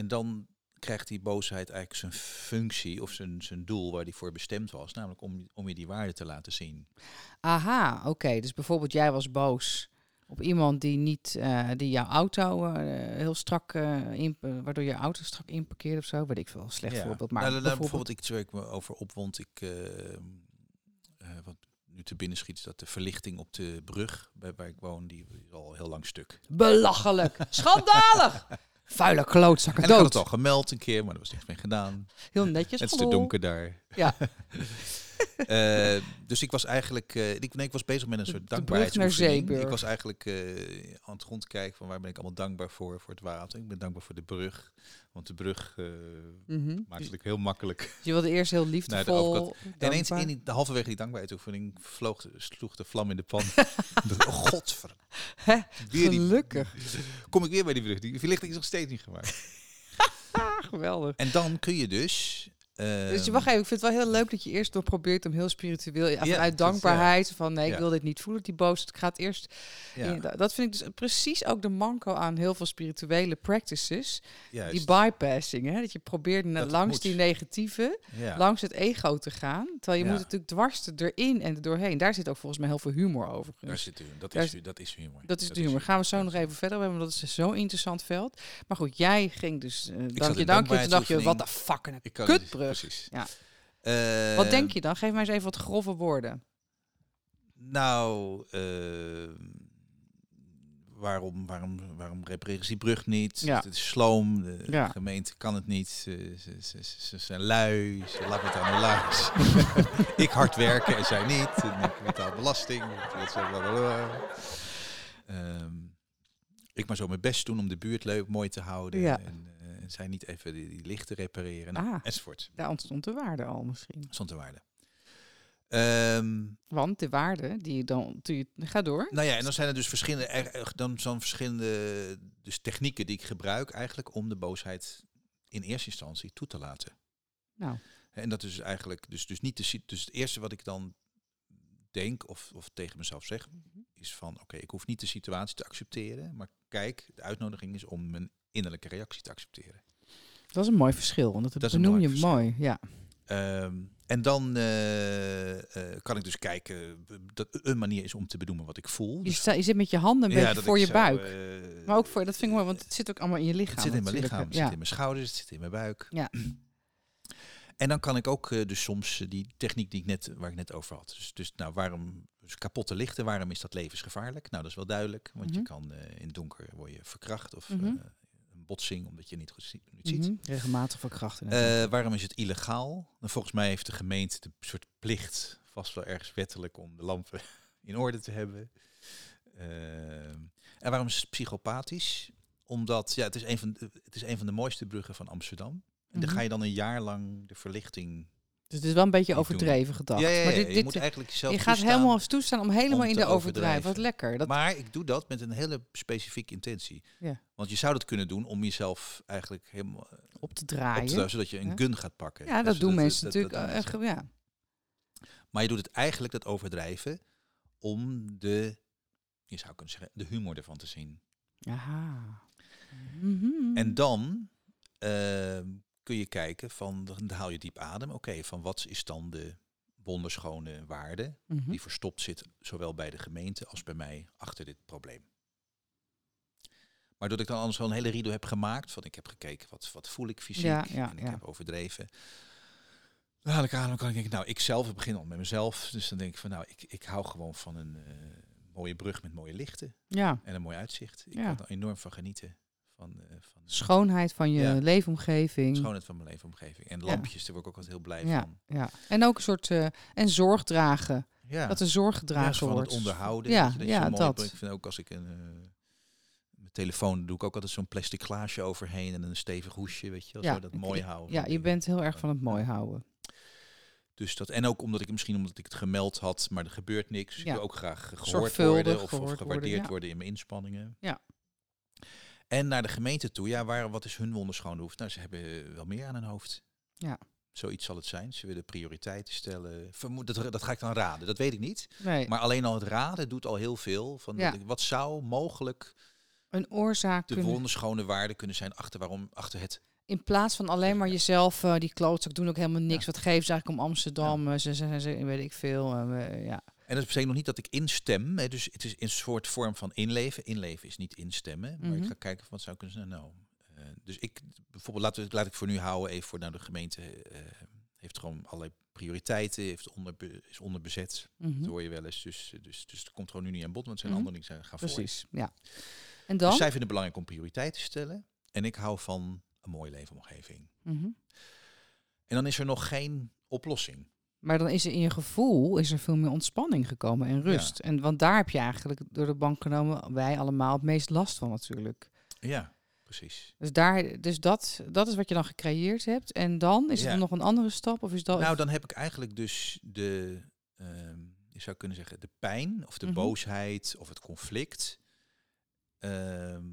En dan krijgt die boosheid eigenlijk zijn functie of zijn, zijn doel waar die voor bestemd was. Namelijk om, om je die waarde te laten zien. Aha, oké. Dus bijvoorbeeld jij was boos op iemand die niet, eh, die jouw auto eh, heel strak, eh, in, waardoor je auto strak inparkeerde of zo. Weet ik veel, slecht Ja. voorbeeld. Maar Nou, nou, nou, bijvoorbeeld, waar ik me over opwond. Ik, wat nu te binnen schiet, is dat de verlichting op de brug bij waar ik woon, die is al heel lang stuk. belachelijk, schandalig, vuile klootzakken En ik had het al gemeld een keer, maar er was niks mee gedaan. Heel netjes. Het is te donker daar. Ja. Eh, dus ik was eigenlijk, eh, ik, nee, ik was bezig met een soort dankbaarheidsoefening. Ik was eigenlijk eh, aan het rondkijken van waar ben ik allemaal dankbaar voor, voor het water. Ik ben dankbaar voor de brug, want de brug Mhm. maakt het heel makkelijk. Je wilde eerst heel liefdevol. En ineens in die, de halverwege die dankbaarheidsoefening vloog, sloeg de vlam in de pan. Oh godver. Hè, Weer die, Gelukkig. kom ik weer bij die brug. Die verlichting is nog steeds niet gemaakt. Ah, geweldig. En dan kun je dus... Dus je ehm, wacht even, ik vind het wel heel leuk dat je eerst nog probeert om heel spiritueel, ja, Ja, vanuit dat, dankbaarheid, van nee, ik wil dit niet voelen, die boos. Ik ga het eerst. dat- dat vind ik dus precies ook de manco aan heel veel spirituele practices. juist. Die bypassing, hè? dat je probeert Dat langs die negatieve, langs het ego te gaan. Terwijl je moet natuurlijk dwars erin en er doorheen. Daar zit ook volgens mij heel veel humor over. Daar zit u. Dat is, dat is humor. Dat is de humor. Gaan we zo nog even verder hebben, want dat is zo'n interessant veld. Maar goed, jij ging dus, eh dank je, dank je. Toen dacht je, wat de fuck, een kutbrug. Precies. Ja. Eh, Wat denk je dan? Geef mij eens even wat grove woorden. Nou, eh, waarom, waarom, waarom repareren ze die brug niet? Ja. Het is sloom, de Ja. gemeente kan het niet. Ze, ze, ze, zijn lui, ze lachen het aan hun luis. ik hard werken en zij niet. En ik betaal belasting. Ehm, ik maar zo mijn best doen om de buurt leuk, mooi te houden. Ja. En, eh, en zij niet even die, die lichten repareren. Nou, Ah. Enzovoort. Daar ontstond de waarde al misschien. Stond te waarde. Ehm, Want de waarde die je dan... je- Ga door. Nou ja, en dan zijn er dus verschillende, er- er- dan zijn verschillende dus technieken die ik gebruik eigenlijk om de boosheid in eerste instantie toe te laten. Nou, En dat is eigenlijk dus, dus niet de dus het eerste wat ik dan denk of, of tegen mezelf zeg, is van oké, ik hoef niet de situatie te accepteren, maar kijk, de uitnodiging is om mijn innerlijke reactie te accepteren. Dat is een mooi verschil, want dat, benoem je verschil. mooi. Ja. Ehm, en dan eh, eh, kan ik dus kijken dat een manier is om te benoemen wat ik voel. Je, Dus- sta, je zit met je handen een Ja, beetje voor je zo, buik. eh, maar ook voor, dat vind ik mooi, want het zit ook allemaal in je lichaam. Het zit in mijn lichaam, het hè. zit in mijn schouders, het zit in mijn buik. Ja. En dan kan ik ook eh, dus soms eh, die techniek die ik net, waar ik net over had. Dus, dus nou, waarom dus kapotte lichten, waarom is dat levensgevaarlijk? Nou, dat is wel duidelijk, want Mhm. je kan eh, in het donker word je verkracht of Mhm. eh, een botsing omdat je niet niet ziet. Mhm. Regelmatig van krachten. Eh, waarom is het illegaal? Nou, volgens mij heeft de gemeente de soort plicht, vast wel ergens wettelijk, om de lampen in orde te hebben. Eh, en waarom is het psychopathisch? Omdat ja, het, is een van de, het is een van de mooiste bruggen van Amsterdam. En dan Mhm. ga je dan een jaar lang de verlichting. Dus het is wel een beetje niet doen. overdreven gedacht. Ja, ja, ja, maar dit, je dit, moet eigenlijk jezelf je gaat helemaal toestaan om helemaal om in de overdrijven. Wat lekker. Dat, Maar ik doe dat met een hele specifieke intentie. Ja. Want je zou dat kunnen doen om jezelf eigenlijk helemaal eh, op te op draaien. te zodat je een gun gaat pakken. ja, dat doen mensen natuurlijk. eh, ja. Maar je doet het eigenlijk, dat overdrijven, om de, je zou kunnen zeggen, de humor ervan te zien. Aha. Mhm. En dan ehm, kun je kijken van, dan haal je diep adem. Oké, van wat is dan de wonderschone waarde Mhm. die verstopt zit, zowel bij de gemeente als bij mij, achter dit probleem. Maar doordat ik dan anders wel een hele rido heb gemaakt, van ik heb gekeken, wat, wat voel ik fysiek, Ja, ja, en ik ja. heb overdreven. Dan haal ik adem, dan kan ik denken, nou, ik zelf begin al met mezelf. Dus dan denk ik van, nou, ik, ik hou gewoon van een eh, mooie brug met mooie lichten Ja, en een mooi uitzicht. Ik Ja. kan er enorm van genieten. Van, eh, van de schoonheid van je Ja. leefomgeving. schoonheid van mijn leefomgeving. En lampjes, daar word ik ook altijd heel blij ja, van. ja. En ook een soort. eh, en zorg dragen. Ja. Dat er zorg gedragen van wordt. het onderhouden. Ja, je, dat dat. Ik vind ook als ik een... eh, mijn telefoon doe ik ook altijd zo'n plastic glaasje overheen en een stevig hoesje, weet je Ja, zo dat mooi houden. Ja, je bent heel erg van het mooi houden. Dus dat, en ook omdat ik misschien omdat ik het gemeld had, maar er gebeurt niks. Ja. Ik wil ook graag gehoord Zorgvuldig worden of, of worden, gewaardeerd ja. worden in mijn inspanningen. Ja. En naar de gemeente toe, ja, waar, wat is hun wonderschone behoefte? Nou, ze hebben wel meer aan hun hoofd. Ja. Zoiets zal het zijn. Ze willen prioriteiten stellen. Vermoed, dat, dat ga ik dan raden, dat weet ik niet. Nee, Maar alleen al het raden doet al heel veel. Van Ja. wat zou mogelijk een oorzaak de kunnen. wonderschone waarde kunnen zijn achter, waarom, achter het... In plaats van alleen maar jezelf, eh, die klootzak doen ook helemaal niks. Ja. Wat geven ze eigenlijk om Amsterdam? Eh, Ze zijn, ze, weet ik veel. eh, ja. En dat betekent nog niet dat ik instem. Hè, dus het is een soort vorm van inleven. Inleven is niet instemmen. Maar ik Mhm. ga kijken van wat zou kunnen zijn. Nou, eh, dus ik bijvoorbeeld laat, laat ik voor nu houden even voor nou de gemeente eh, heeft gewoon allerlei prioriteiten, heeft onder, is onderbezet. Mhm. Dat hoor je wel eens. Dus, dus, dus het komt gewoon nu niet aan bod, want zijn Mhm. andere dingen gaan voor. Precies, ja. En Dus dan? zij vinden het belangrijk om prioriteiten te stellen. En ik hou van een mooie leefomgeving. Mhm. En dan is er nog geen oplossing. Maar dan is er in je gevoel is er veel meer ontspanning gekomen en rust. En want daar heb je eigenlijk door de bank genomen, wij allemaal, het meest last van natuurlijk. Ja, precies. Dus, daar, dus dat, dat is wat je dan gecreëerd hebt. En dan is Ja. er nog een andere stap? Of is dat Nou, dan heb ik eigenlijk dus de, ehm, je zou kunnen zeggen, de pijn of de Mhm. boosheid of het conflict ehm,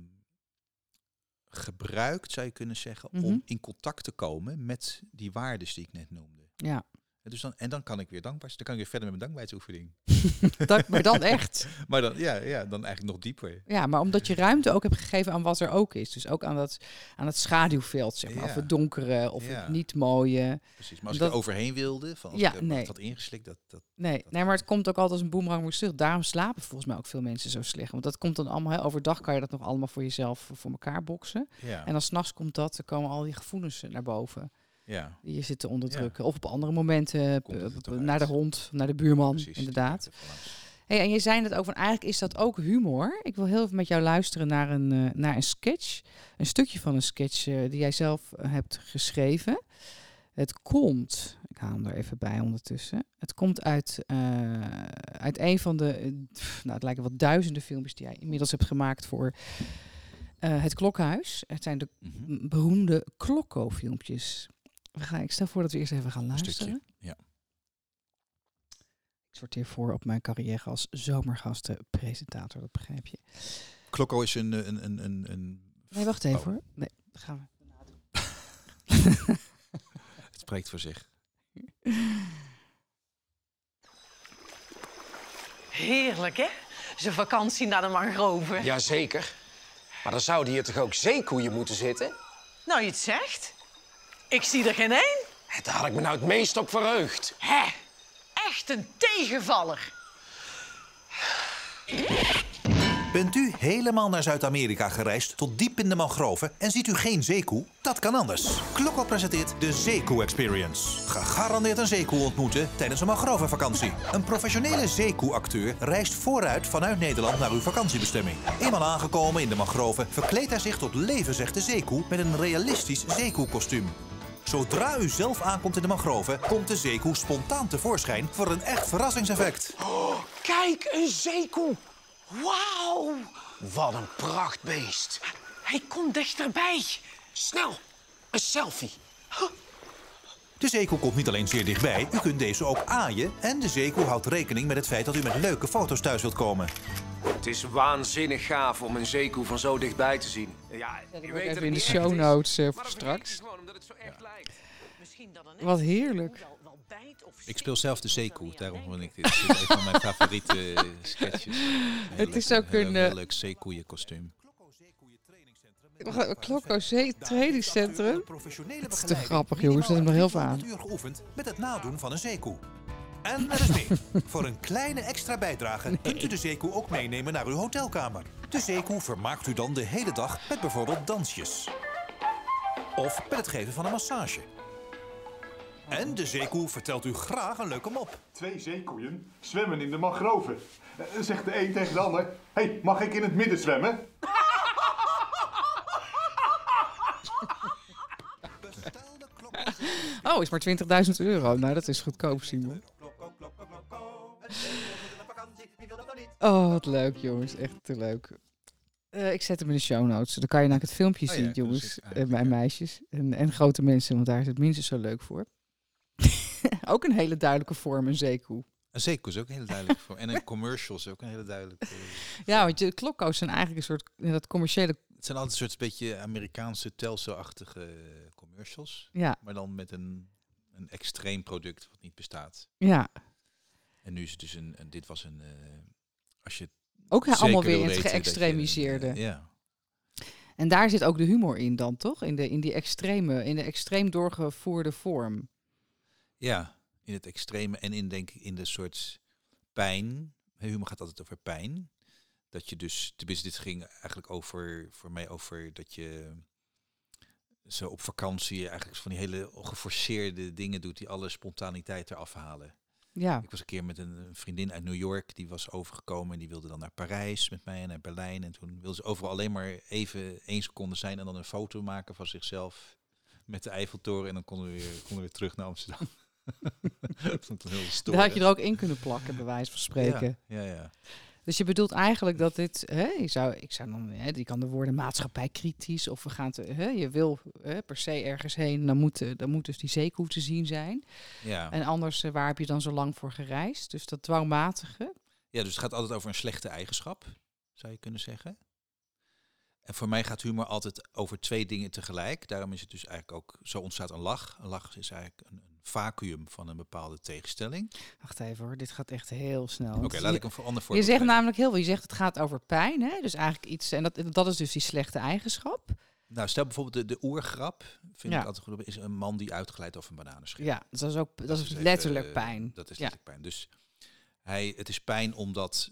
gebruikt, zou je kunnen zeggen, Mhm. om in contact te komen met die waarden die ik net noemde. ja, En Dus dan, en dan kan ik weer dankbaar zijn. Dan kan ik weer verder met mijn dankbaarheidsoefening. dat, maar dan echt. Maar dan, ja, ja, dan eigenlijk nog dieper. Ja, maar omdat je ruimte ook hebt gegeven aan wat er ook is. Dus ook aan, dat, aan het schaduwveld, zeg maar. Of het donkere, of Ja. het niet mooie. Precies. Maar als Dat- ik er overheen wilde, van als Ja, ik er nee. had ingeslikt, dat, dat Nee, Dat- nee, maar het komt ook altijd als een boemerang weer terug. Daarom slapen volgens mij ook veel mensen zo slecht. Want dat komt dan allemaal, hè, overdag kan je dat nog allemaal voor jezelf voor elkaar boksen. ja, En dan s'nachts komt dat, dan komen al die gevoelens naar boven. Ja, Die je zit te onderdrukken. Of op andere momenten eh, toch naar de hond, naar de buurman, precies. inderdaad. Er. Hey, en je zei het ook van, eigenlijk is dat ook humor. Ik wil heel even met jou luisteren naar een, eh, naar een sketch. Een stukje van een sketch eh, die jij zelf eh, hebt geschreven. Het komt, ik haal hem er even bij ondertussen. Het komt uit, eh, uit een van de, eh, pff, nou het lijken wel duizenden filmpjes die jij inmiddels hebt gemaakt voor eh, het Klokhuis. Het zijn de Mhm. beroemde Klokko-filmpjes. We gaan, ik stel voor dat we eerst even gaan Een luisteren. stukje. Ja. Ik sorteer voor op mijn carrière als zomergastenpresentator, dat begrijp je. Klokko is een, een, een, een, een Nee, wacht even Oh. hoor. Nee, dat gaan we. Het spreekt voor zich. Heerlijk, hè? Zo'n vakantie naar de mangroven. Jazeker. Maar dan zouden hier toch ook zeekoeien moeten zitten? Nou, je het zegt. Ik zie er geen één. Daar had ik me nou het meest op verheugd. Hè? Echt een tegenvaller. Bent u helemaal naar Zuid-Amerika gereisd tot diep in de mangroven en ziet u geen zeekoe? Dat kan anders. Klokko presenteert de Zeekoe Experience. Gegarandeerd een zeekoe ontmoeten tijdens een mangrovenvakantie. Een professionele zeekoe-acteur reist vooruit vanuit Nederland naar uw vakantiebestemming. Eenmaal aangekomen in de mangroven verkleedt hij zich tot levensechte zeekoe met een realistisch zeekoe-kostuum. Zodra u zelf aankomt in de mangroven, komt de zeekoe spontaan tevoorschijn voor een echt verrassingseffect. Kijk, een zeekoe. Wauw. Wat een prachtbeest. Hij komt dichterbij. Snel, een selfie. De zeekoe komt niet alleen zeer dichtbij, u kunt deze ook aaien. En de zeekoe houdt rekening met het feit dat u met leuke foto's thuis wilt komen. Het is waanzinnig gaaf om een zeekoe van zo dichtbij te zien. Ja, je Even weet dat het in de show is, notes eh, maar voor dat je straks. Gewoon omdat het zo echt lijkt. Misschien dat een Wat heerlijk. Ik speel zelf de zeekoe, daarom vind ik dit is een van mijn favoriete eh, sketches. Heel Het is leuk, ook heel- een, heel eh, leuk zeekoeien-kostuum. Klokko Zee Trainingscentrum. Professionele Het is te grappig, jongens. Zet hem er heel veel aan. Minimaal 8 uur geoefend met het nadoen van een zeekoe. En er is meer. Voor een kleine extra bijdrage kunt u de zeekoe ook meenemen naar uw hotelkamer. De zeekoe vermaakt u dan de hele dag met bijvoorbeeld dansjes. Of met het geven van een massage. En de zeekoe vertelt u graag een leuke mop. Twee zeekoeien zwemmen in de mangroven. Eh, Zegt de een tegen de ander: Hé, hey, mag ik in het midden zwemmen? Oh, is maar 20.000 euro. Nou, dat is goedkoop, Simon. Oh, wat leuk, jongens. Echt te leuk. Eh, ik zet hem in de show notes. Dan kan je naar het filmpje Oh zien, jongens. is En ja. meisjes. En, en grote mensen, want daar is het minstens zo leuk voor. ook een hele duidelijke vorm, een zeekoe. Een zeekoe is ook een hele duidelijk voor. En een commercial is ook een hele duidelijke. eh, Ja, want je klokko's zijn eigenlijk een soort ja, dat commerciële. Het zijn altijd een soort beetje Amerikaanse Telso-achtige commercials. Ja, Maar dan met een, een extreem product wat niet bestaat. ja. En nu is het dus een, een dit was een, eh, als je Ook allemaal weer in het je, geëxtremiseerde. eh, ja. En daar zit ook de humor in dan, toch? In, de, in die extreme, in de extreem doorgevoerde vorm. ja, in het extreme en in denk ik in de soort pijn. Humor gaat altijd over pijn. Dat je dus, tenminste dit ging eigenlijk over, voor mij over dat je zo op vakantie eigenlijk van die hele geforceerde dingen doet die alle spontaniteit eraf halen. Ja, Ik was een keer met een vriendin uit New York, die was overgekomen en die wilde dan naar Parijs met mij en naar Berlijn. En toen wilde ze overal alleen maar even één seconde zijn en dan een foto maken van zichzelf met de Eiffeltoren. En dan konden we weer, konden we weer terug naar Amsterdam. dat vond ik een heel stoer. daar had je er ook in kunnen plakken, bij wijze van spreken. Ja, ja, ja. Dus je bedoelt eigenlijk dat dit, hè, je zou, ik zou dan, hè, die kan de woorden maatschappij kritisch of we gaan, te, hè, je wil hè, per se ergens heen, dan moet, dan moet dus die zeekoe te zien zijn. ja. En anders, eh, waar heb je dan zo lang voor gereisd? Dus dat dwangmatige. ja, dus het gaat altijd over een slechte eigenschap, zou je kunnen zeggen. En voor mij gaat humor altijd over twee dingen tegelijk. Daarom is het dus eigenlijk ook, zo ontstaat een lach. Een lach is eigenlijk een, een vacuüm van een bepaalde tegenstelling. Wacht even hoor, dit gaat echt heel snel. Oké, laat je- ik een voor ander Je zegt namelijk heel veel. Je zegt het gaat over pijn, hè? Dus eigenlijk iets. En dat, dat is dus die slechte eigenschap. Nou, stel bijvoorbeeld de, de oergrap, vind Ja. ik altijd goed, is een man die uitglijdt over een bananenschil. Ja, dus dat is ook dat, is letterlijk pijn. Dat is ja. letterlijk pijn. Dus hij, het is pijn omdat,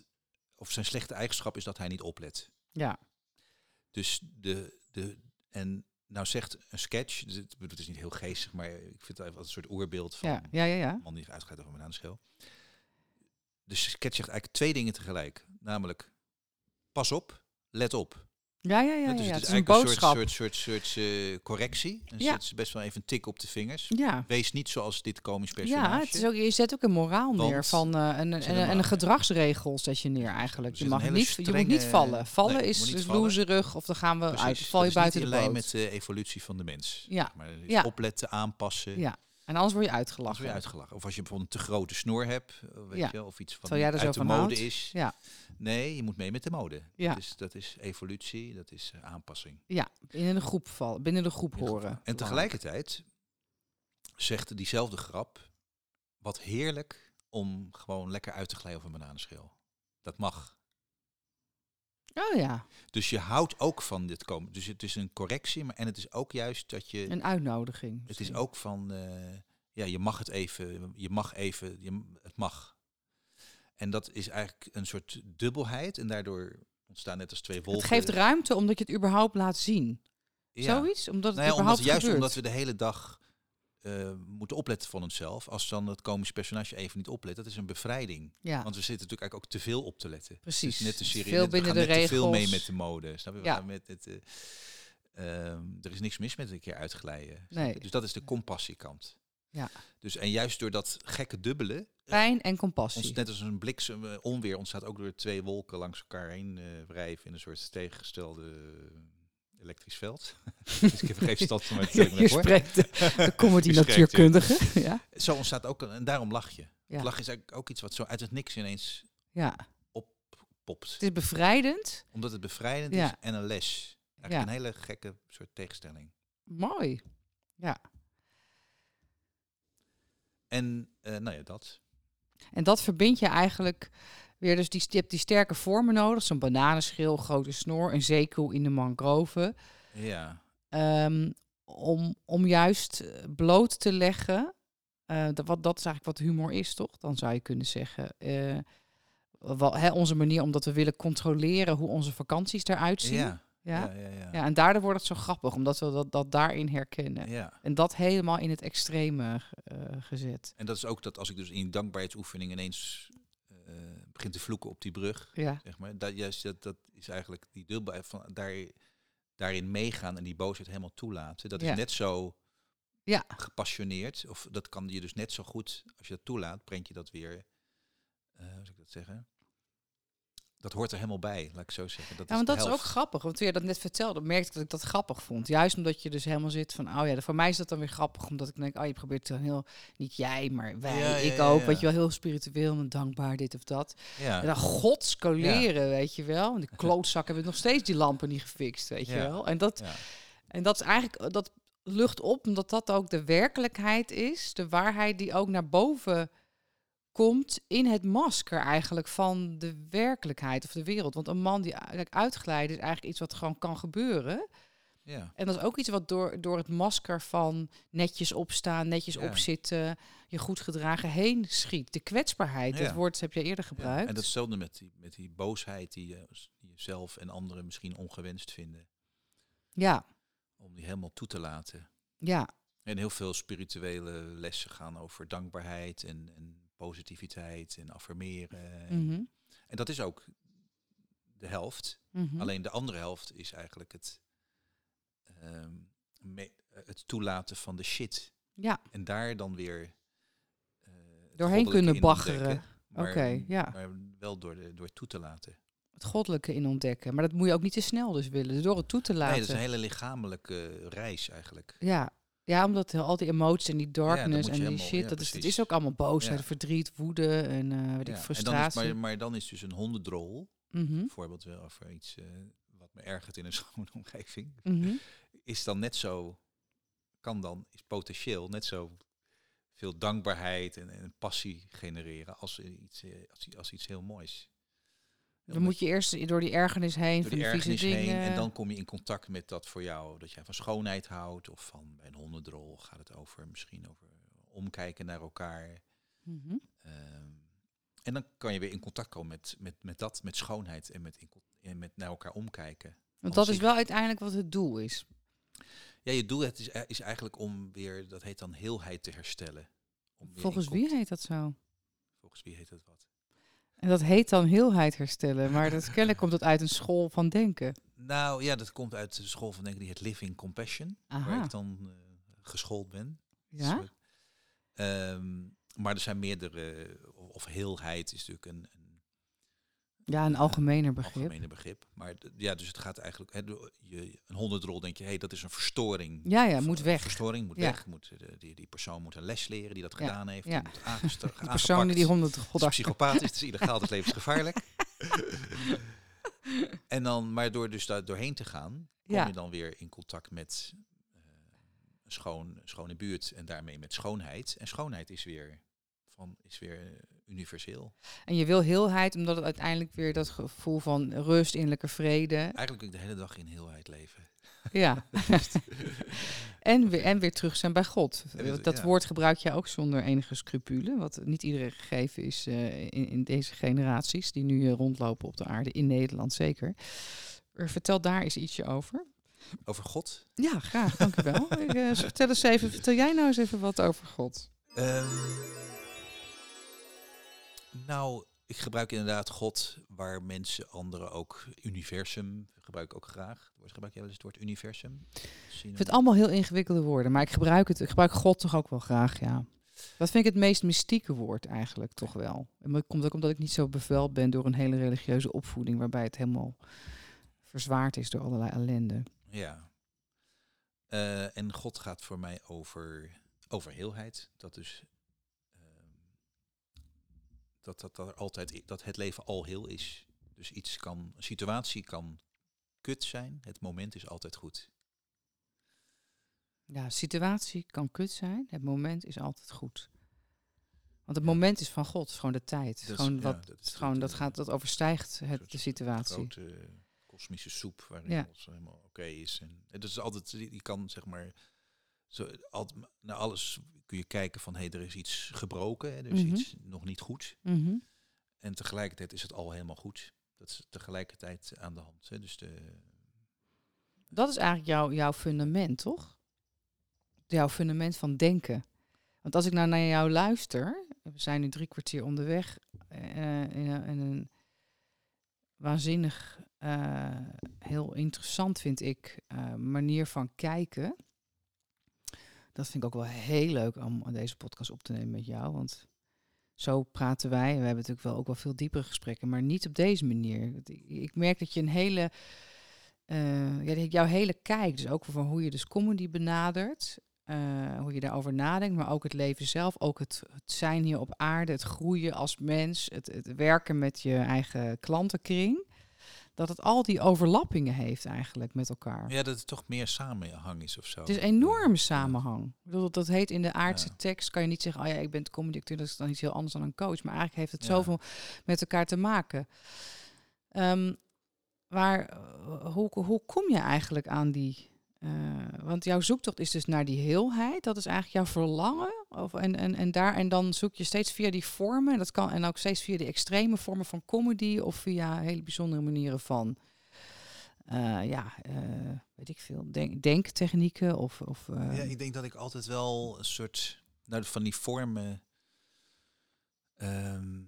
of zijn slechte eigenschap is dat hij niet oplet. ja, Dus de, de, en nou zegt een sketch, dus het, is niet heel geestig, maar ik vind het even als een soort oerbeeld van ja, ja, ja, man die uitglijdt over een bananenschil. De sketch zegt eigenlijk twee dingen tegelijk. Namelijk, pas op, let op. Ja, ja, ja. Ja, dus het Het is is een eigenlijk boodschap. een soort, soort, soort, eh, correctie. En Ja. zet ze best wel even een tik op de vingers. Ja. Wees niet zoals dit komisch personage. Ja, het is ook, je zet ook een moraal neer van eh, een, een, een gedragsregel zet je neer eigenlijk. Je mag niet, je moet niet vallen. Vallen Nee, is, is loserig of dan gaan we Precies, uit, val je buiten niet de boot. met de evolutie van de mens. Ja. zeg Maar Dus opletten, aanpassen. Ja, en anders word je uitgelachen. weer uitgelachen. Of als je bijvoorbeeld een te grote snor hebt, eh, weet Ja. je, wel, of iets van uit de van mode houdt. is. Ja. Nee, je moet mee met de mode. Ja. Dat, is, dat is evolutie, dat is eh, aanpassing. Ja, binnen de groep vallen, binnen de groep horen. En tegelijkertijd zegt diezelfde grap, wat heerlijk om gewoon lekker uit te glijden op een bananenschil. Dat mag. Oh ja, Dus je houdt ook van dit komen. Dus het is een correctie, maar en het is ook juist dat je. een uitnodiging. het is ook van, eh, ja, je mag het even, je mag even, je, het mag. En dat is eigenlijk een soort dubbelheid en daardoor ontstaan net als twee wolken. Het geeft ruimte omdat je het überhaupt laat zien. Ja. Zoiets? Omdat het Nou ja, omdat, überhaupt juist gebeurt. omdat we de hele dag eh, moeten opletten van onszelf. Als dan het komisch personage even niet oplet, dat is een bevrijding. Ja, Want we zitten natuurlijk eigenlijk ook te veel op te letten. precies. Net te serieus. Veel we binnen gaan de net te veel mee regels. met de mode. Snap je? Ja. met het, eh, ehm, er is niks mis met een keer uitglijden. Nee. Dus dat is de compassiekant. Ja. Dus, en juist door dat gekke dubbele, Pijn en ons, compassie. net als een bliksem eh, onweer ontstaat ook door twee wolken langs elkaar heen eh wrijven in een soort tegengestelde eh, elektrisch veld. dus ik stand van mijn Je voor. spreekt de, de comedy ja. natuurkundige. Ja, Zo ontstaat ook, en daarom lach je. Ja. Lachen is eigenlijk ook iets wat zo uit het niks ineens ja, popt. het is bevrijdend. Omdat het bevrijdend Ja. is en een les. Eigenlijk Ja. een hele gekke soort tegenstelling. Mooi. En eh, nou ja, dat. En dat verbind je eigenlijk weer. Dus die, je hebt die sterke vormen nodig. Zo'n bananenschil, grote snor, een zeekoe in de mangrove. Ja. Ehm, om, om juist eh, bloot te leggen. eh, dat, wat, dat is eigenlijk wat humor is, toch? Dan zou je kunnen zeggen. eh, wel, hè, onze manier omdat we willen controleren hoe onze vakanties eruit zien. Ja. Ja? Ja, ja, ja. En daardoor wordt het zo grappig, omdat we dat, dat daarin herkennen. Ja. En dat helemaal in het extreme gezet. En dat is ook dat als ik dus in dankbaarheidsoefening ineens eh begin te vloeken op die brug, Ja, zeg maar, dat, juist, dat, dat is eigenlijk die dubbelheid van daar, daarin meegaan en die boosheid helemaal toelaten. Dat Ja. is net zo Ja. gepassioneerd, of dat kan je dus net zo goed, als je dat toelaat, brengt je dat weer, eh hoe zou ik dat zeggen? Dat hoort er helemaal bij, laat ik zo zeggen. Dat ja want dat is ook grappig. Want toen je dat net vertelde, merkte ik dat ik dat grappig vond. Juist omdat je dus helemaal zit van, oh ja, voor mij is dat dan weer grappig. Omdat ik denk, oh je probeert dan heel, niet jij, maar wij, Ja, ik ja, ook. ja. Weet je wel, heel spiritueel en dankbaar, dit of dat. En dan godskoleren, weet je wel. En de klootzak hebben nog steeds die lampen niet gefixt, weet je wel. En dat, en dat is eigenlijk, dat lucht op, omdat dat ook de werkelijkheid is. De waarheid die ook naar boven komt in het masker eigenlijk van de werkelijkheid of de wereld. Want een man die eigenlijk uitglijdt is eigenlijk iets wat gewoon kan gebeuren. ja. En dat is ook iets wat door, door het masker van netjes opstaan, netjes Ja. opzitten, je goed gedragen heen schiet. De kwetsbaarheid, Ja. dat woord heb je eerder Ja, gebruikt. En datzelfde met die, met die boosheid die je, die je zelf en anderen misschien ongewenst vinden. Ja, Om die helemaal toe te laten. ja, En heel veel spirituele lessen gaan over dankbaarheid en, en positiviteit en affirmeren. En, mhm, en dat is ook de helft. mhm. Alleen de andere helft is eigenlijk het, me- het toelaten van de shit. ja. En daar dan weer eh, Doorheen kunnen baggeren. Oké, ja. maar wel door, de, door het toe te laten. het goddelijke in ontdekken. Maar dat moet je ook niet te snel dus willen. Dus door het toe te laten. Nee, dat is een hele lichamelijke reis eigenlijk. Ja. Ja, omdat heel- al die emoties en die darkness en die helemaal- shit, ja, dat, is, het is ook allemaal boosheid, Ja. verdriet, woede en eh weet ik, Ja, en dan is, frustratie. maar, maar dan is dus een hondendrol, Mhm, bijvoorbeeld wel over iets eh, wat me ergert in een schone omgeving, mhm. is dan net zo, kan dan, is potentieel net zo veel dankbaarheid en, en passie genereren als iets, eh, als iets heel moois. Dan moet je eerst door die ergernis heen, door van die vieze ergernis dingen. heen en dan kom je in contact met dat voor jou, dat jij van schoonheid houdt of van bij een hondendrol gaat het over misschien over omkijken naar elkaar. Mhm. Ehm, en dan kan je weer in contact komen met, met, met dat, met schoonheid en met, in, en met naar elkaar omkijken. Want dat is wel uiteindelijk wat het doel is. Ja, je doel het is, e- is eigenlijk om weer, dat heet dan heelheid te herstellen. Om Volgens wie heet dat zo? Volgens wie heet dat wat? En dat heet dan heelheid herstellen. Maar dat kennelijk komt dat uit een school van denken. Nou ja, dat komt uit de school van denken die het Living Compassion, waar ik dan eh, geschoold ben. Ja? Ehm, maar er zijn meerdere, of, heelheid is natuurlijk een Ja, een algemener begrip. algemene begrip. Maar ja, dus het gaat eigenlijk, hè, je, een hondendrol denk je, hé, hey, dat is een verstoring. Ja, ja, moet eh, weg. Verstoring moet Ja. weg. Moet, eh, die, die persoon moet een les leren die dat Ja, gedaan heeft. ja. Die moet aangestra- Die persoon die die honderd Het is een goddag. psychopaat is, het is illegaal, het is levensgevaarlijk. en dan, maar door dus daar doorheen te gaan, kom Ja. je dan weer in contact met eh, een schoon, schone buurt en daarmee met schoonheid. En schoonheid is weer, van, is weer universeel. En je wil heelheid, omdat het uiteindelijk weer dat gevoel van rust, innerlijke vrede. Eigenlijk wil ik de hele dag in heelheid leven. Ja. en, weer, en weer terug zijn bij God. Dat- dat ja. woord gebruik je ook zonder enige scrupule. Wat niet iedereen gegeven is eh, in, in deze generaties die nu eh, rondlopen op de aarde, in Nederland zeker. Er, vertel daar eens ietsje over. Over God? Ja, graag, dank u wel. Ik, eh, vertel, eens even, vertel jij nou eens even wat over God. Ehm, nou, ik gebruik inderdaad God waar mensen anderen ook universum gebruik ik ook graag. Gebruik jij wel eens het woord universum? Ik vind het allemaal heel ingewikkelde woorden, maar ik gebruik, het, ik gebruik God toch ook wel graag, ja. Dat vind ik het meest mystieke woord eigenlijk, toch wel. En dat komt ook omdat ik niet zo bevuild ben door een hele religieuze opvoeding, waarbij het helemaal verzwaard is door allerlei ellende. Ja. Eh, en God gaat voor mij over, over heelheid. Dat dus dat, dat, dat, er altijd, dat het leven al heel is. Dus iets kan, een situatie kan kut zijn. Het moment is altijd goed. Ja, situatie kan kut zijn, het moment is altijd goed. Want het moment is van God, is gewoon de tijd. Dat is- gewoon ja, wat, dat is gewoon, dat, eh, gaat, dat overstijgt het, de situatie. Grote kosmische soep waarin Ja. alles helemaal oké is. En het is altijd, je kan zeg maar, zo, naar alles kun je kijken van, hé, hey, er is iets gebroken, hè, er is Mhm. iets nog niet goed. Mhm. En tegelijkertijd is het al helemaal goed. Dat is tegelijkertijd aan de hand. Hè. Dus de, Dat is eigenlijk jouw, jouw fundament, toch? Jouw fundament van denken. Want als ik nou naar jou luister, we zijn nu drie kwartier onderweg in, een, in een waanzinnig, eh, heel interessant vind ik, eh, manier van kijken. Dat vind ik ook wel heel leuk om deze podcast op te nemen met jou, want zo praten wij. We hebben natuurlijk wel ook wel veel diepere gesprekken, maar niet op deze manier. Ik- merk dat je een hele eh, jouw hele kijk, dus ook van hoe je dus comedy benadert, eh, hoe je daarover nadenkt, maar ook het leven zelf, ook het, het zijn hier op aarde, het groeien als mens, het, het werken met je eigen klantenkring, dat het al die overlappingen heeft eigenlijk met elkaar. ja, dat het toch meer samenhang is of zo. Het is een enorme samenhang. Ik bedoel, dat heet in de aardse Ja. tekst, kan je niet zeggen, oh ja, ik ben comedy-acteur, dat is dan iets heel anders dan een coach. Maar eigenlijk heeft het Ja. zoveel met elkaar te maken. Ehm, maar eh, hoe, hoe kom je eigenlijk aan die... eh, want jouw zoektocht is dus naar die heelheid. Dat is eigenlijk jouw verlangen. Of, en, en, en, daar, en dan zoek je steeds via die vormen. En, dat kan, en ook steeds via die extreme vormen van comedy. Of via hele bijzondere manieren van... eh, ja, eh, weet ik veel, denk, denktechnieken of... of Ja, ik denk dat ik altijd wel een soort nou, van die vormen. ehm,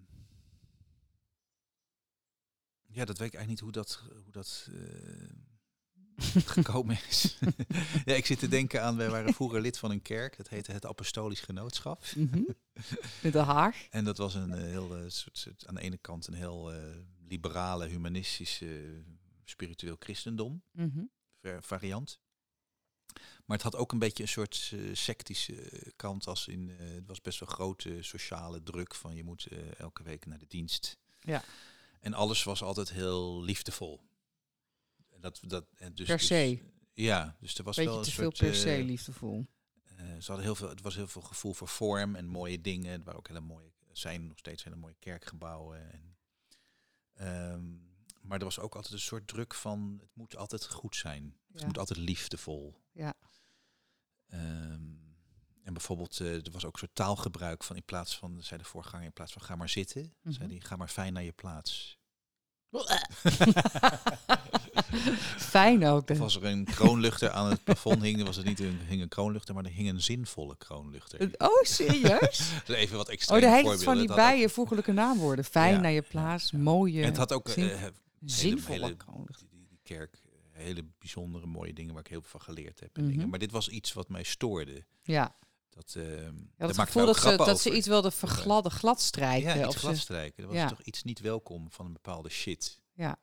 ja, dat weet ik eigenlijk niet hoe dat, hoe dat gekomen is. ja, ik zit te denken aan, wij waren vroeger lid van een kerk. Dat heette het Apostolisch Genootschap. Mhm. Met de Haag. En dat was een eh, heel eh, soort, soort, aan de ene kant een heel eh, liberale, humanistische, spiritueel christendom Mhm. va- variant. Maar het had ook een beetje een soort sectische kant als in, het was best wel grote sociale druk van je moet elke week naar de dienst. Ja. En alles was altijd heel liefdevol. Dat, dat, en dus, Per dus- se. ja, dus er was Beetje wel een te veel per se eh, liefdevol. eh, ze hadden heel veel, het was heel veel gevoel voor vorm en mooie dingen. Er waren ook hele mooie, er zijn nog steeds hele mooie kerkgebouwen. En, ehm, maar er was ook altijd een soort druk van het moet altijd goed zijn. Het moet altijd liefdevol. Ja. Ehm, en bijvoorbeeld, eh, er was ook een soort taalgebruik van in plaats van, zei de voorganger, in plaats van ga maar zitten, Mhm. zei hij ga maar fijn naar je plaats. Fijn ook. Of de- als er een kroonluchter aan het plafond hing, dan was het niet een, hing een kroonluchter, maar er hing een zinvolle kroonluchter. Oh, serieus? Even wat Oh, extra de hele tijd voorbeelden. van die bijen voegelijke naamwoorden. Fijn Ja, naar je plaats, ja. mooie, En het had ook eh, zin- zinvolle hele- kroonluchter. die, die, die kerk, eh, hele bijzondere mooie dingen waar ik heel veel van geleerd heb. En Mhm. dingen. Maar dit was iets wat mij stoorde. Ja, Dat, ja het maakte gevoel dat ze, dat ze iets wilden vergladden, gladstrijken. ja, iets gladstrijken. Er was ja. toch iets niet welkom van een bepaalde shit. ja.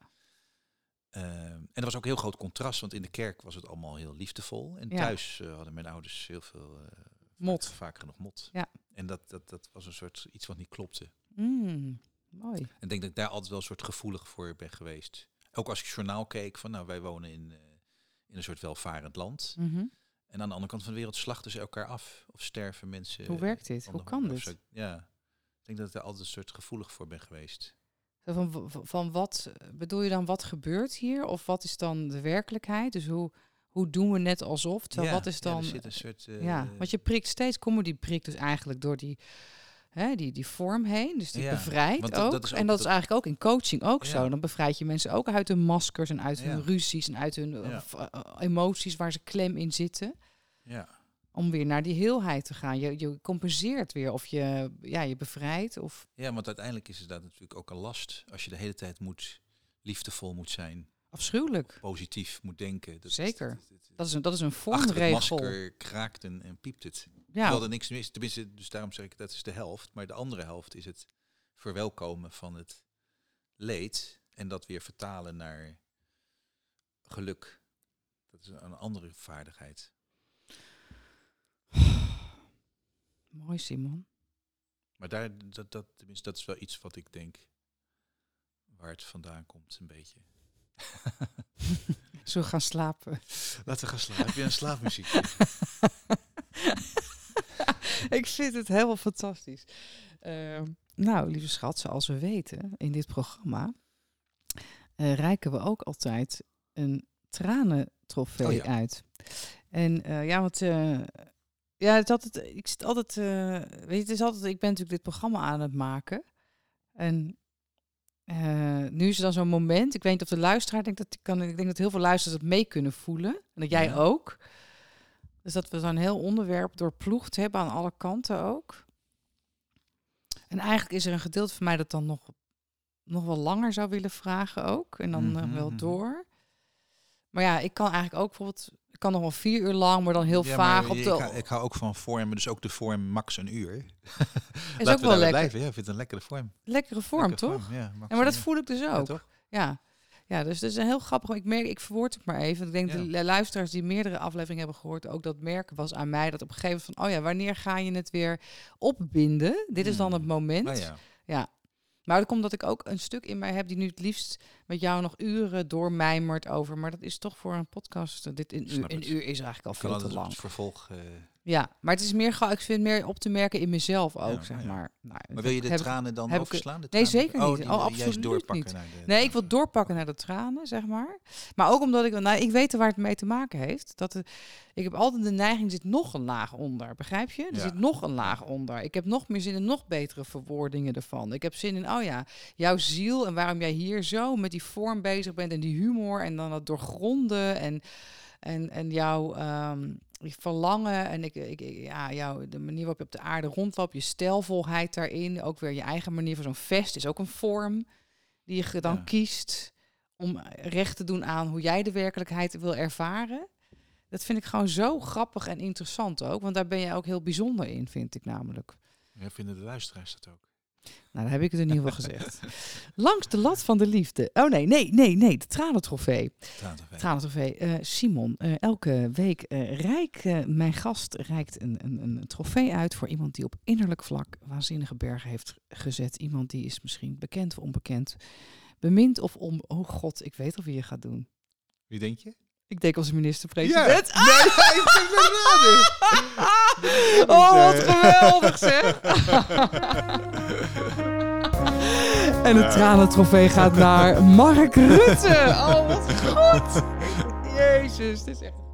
Ehm, en er was ook een heel groot contrast, want in de kerk was het allemaal heel liefdevol. En Ja. thuis eh, hadden mijn ouders heel veel eh, Mot. vaker nog mot. Ja. En dat, dat, dat was een soort iets wat niet klopte. Mm, mooi. En ik denk dat ik daar altijd wel een soort gevoelig voor ben geweest. Ook als ik journaal keek van, nou, wij wonen in, eh, in een soort welvarend land. Mhm. En aan de andere kant van de wereld slachten ze elkaar af. Of sterven mensen. Hoe werkt dit? Hoe kan dit? Ja. Ik denk dat ik daar altijd een soort gevoelig voor ben geweest. Van, van wat bedoel je dan, wat gebeurt hier? Of wat is dan de werkelijkheid? Dus hoe, hoe doen we net alsof? Terwijl Ja, wat is ja, dan... er zit een soort... eh, ja, want je prikt steeds, comedy prikt dus eigenlijk door die, hè, die, die vorm heen. Dus die Ja, bevrijdt dat- ook. is En dat is eigenlijk ook in coaching ook Ja. zo. Dan bevrijd je mensen ook uit hun maskers en uit hun Ja. ruzies en uit hun eh, v- eh, emoties waar ze klem in zitten. Ja. Om weer naar die heelheid te gaan. Je, je compenseert weer of je, ja, je bevrijdt. Of, ja, want uiteindelijk is het dat natuurlijk ook een last. Als je de hele tijd moet, liefdevol moet zijn, afschuwelijk. positief moet denken. Dat, Zeker. dat- dat- Dat is een, dat is een achter het vormregel. masker kraakt en, en piept het. Ja, Terwijl er niks mis. Tenminste, dus daarom zeg ik dat is de helft. Maar de andere helft is het verwelkomen van het leed en dat weer vertalen naar geluk. Dat is een andere vaardigheid. mooi Simon. Maar daar, dat, dat, tenminste, dat is wel iets wat ik denk waar het vandaan komt, een beetje. We gaan slapen? Laten we gaan slapen. Heb je een slaapmuziek? ik vind het helemaal fantastisch. Ehm, nou, lieve schat, zoals we weten in dit programma eh, reiken we ook altijd een tranentrofee Oh ja. uit. En eh, ja, want eh, ja, het altijd, ik zit altijd, weet je, het is altijd, ik ben natuurlijk dit programma aan het maken. En nu is er dan zo'n moment. Ik weet niet of de luisteraar denkt dat ik kan. Ik denk dat heel veel luisteraars het mee kunnen voelen. En dat jij Ja. ook. Dus dat we zo'n heel onderwerp doorploegd hebben aan alle kanten ook. En eigenlijk is er een gedeelte van mij dat dan nog, nog wel langer zou willen vragen ook. En dan eh, wel mhm. door. Maar ja, ik kan eigenlijk ook bijvoorbeeld... Ik kan nog wel vier uur lang, maar dan heel Ja, vaag op ik, de... hou, ik hou ook van vormen, dus ook de vorm max een uur. is Laten ook we wel lekker. blijven. Ja, ik vind het een lekkere vorm. Lekkere vorm, Lekkere toch? vorm, Ja, Ja, maar dat uur. voel ik dus ook. Ja. Ja, dus dat is een heel grappig. Ik merk, ik verwoord het maar even. Ik denk Ja. de luisteraars die meerdere afleveringen hebben gehoord, ook dat merken was aan mij. Dat op een gegeven moment van, oh ja, wanneer ga je het weer opbinden? Dit is dan het Hmm. moment. Nou ja. Ja. Maar dat komt dat ik ook een stuk in mij heb die nu het liefst met jou nog uren doormijmert over. Maar dat is toch voor een podcast. Dit een uur, een het. uur is eigenlijk al veel te lang. het vervolg. eh, Ja, maar het is meer, ga- ik vind meer op te merken in mezelf ook, Ja, zeg ja. maar. Nou, maar wil je de tranen dan overslaan? de Nee, zeker niet. die Oh, wil je absoluut doorpakken niet. naar de Nee, ik wil doorpakken naar de tranen, zeg maar. Maar ook omdat ik, nou, ik weet waar het mee te maken heeft. Dat het, ik heb altijd de neiging, er zit nog een laag onder, begrijp je? Er Ja. zit nog een laag onder. Ik heb nog meer zin in nog betere verwoordingen ervan. Ik heb zin in, oh ja, jouw ziel en waarom jij hier zo met die vorm bezig bent en die humor en dan het doorgronden en, en, en jouw ehm, je verlangen en ik, ik, ik- ja, jouw, de manier waarop je op de aarde rondloopt, je stijlvolheid daarin, ook weer je eigen manier van zo'n vest is ook een vorm die je dan Ja. kiest om recht te doen aan hoe jij de werkelijkheid wil ervaren. Dat vind ik gewoon zo grappig en interessant ook, want daar ben jij ook heel bijzonder in, vind ik namelijk. Ja, vinden de luisteraars dat ook? Nou, dan heb ik het in ieder geval gezegd. Langs de lat van de liefde. Oh nee, nee, nee, nee, de tranentrofee. Tranentv. Tranentrofee. Eh, Simon, eh, elke week eh rijk, mijn gast reikt een, een, een trofee uit voor iemand die op innerlijk vlak waanzinnige bergen heeft gezet. Iemand die is misschien bekend of onbekend, bemind of om. Oh god, ik weet al wie je gaat doen. Wie denk je? Ik denk onze minister-president. Nee, ik ben beraden. Oh, wat geweldig zeg. En de tranentrofee gaat naar Mark Rutte. Oh, wat goed. Jezus, dit is echt een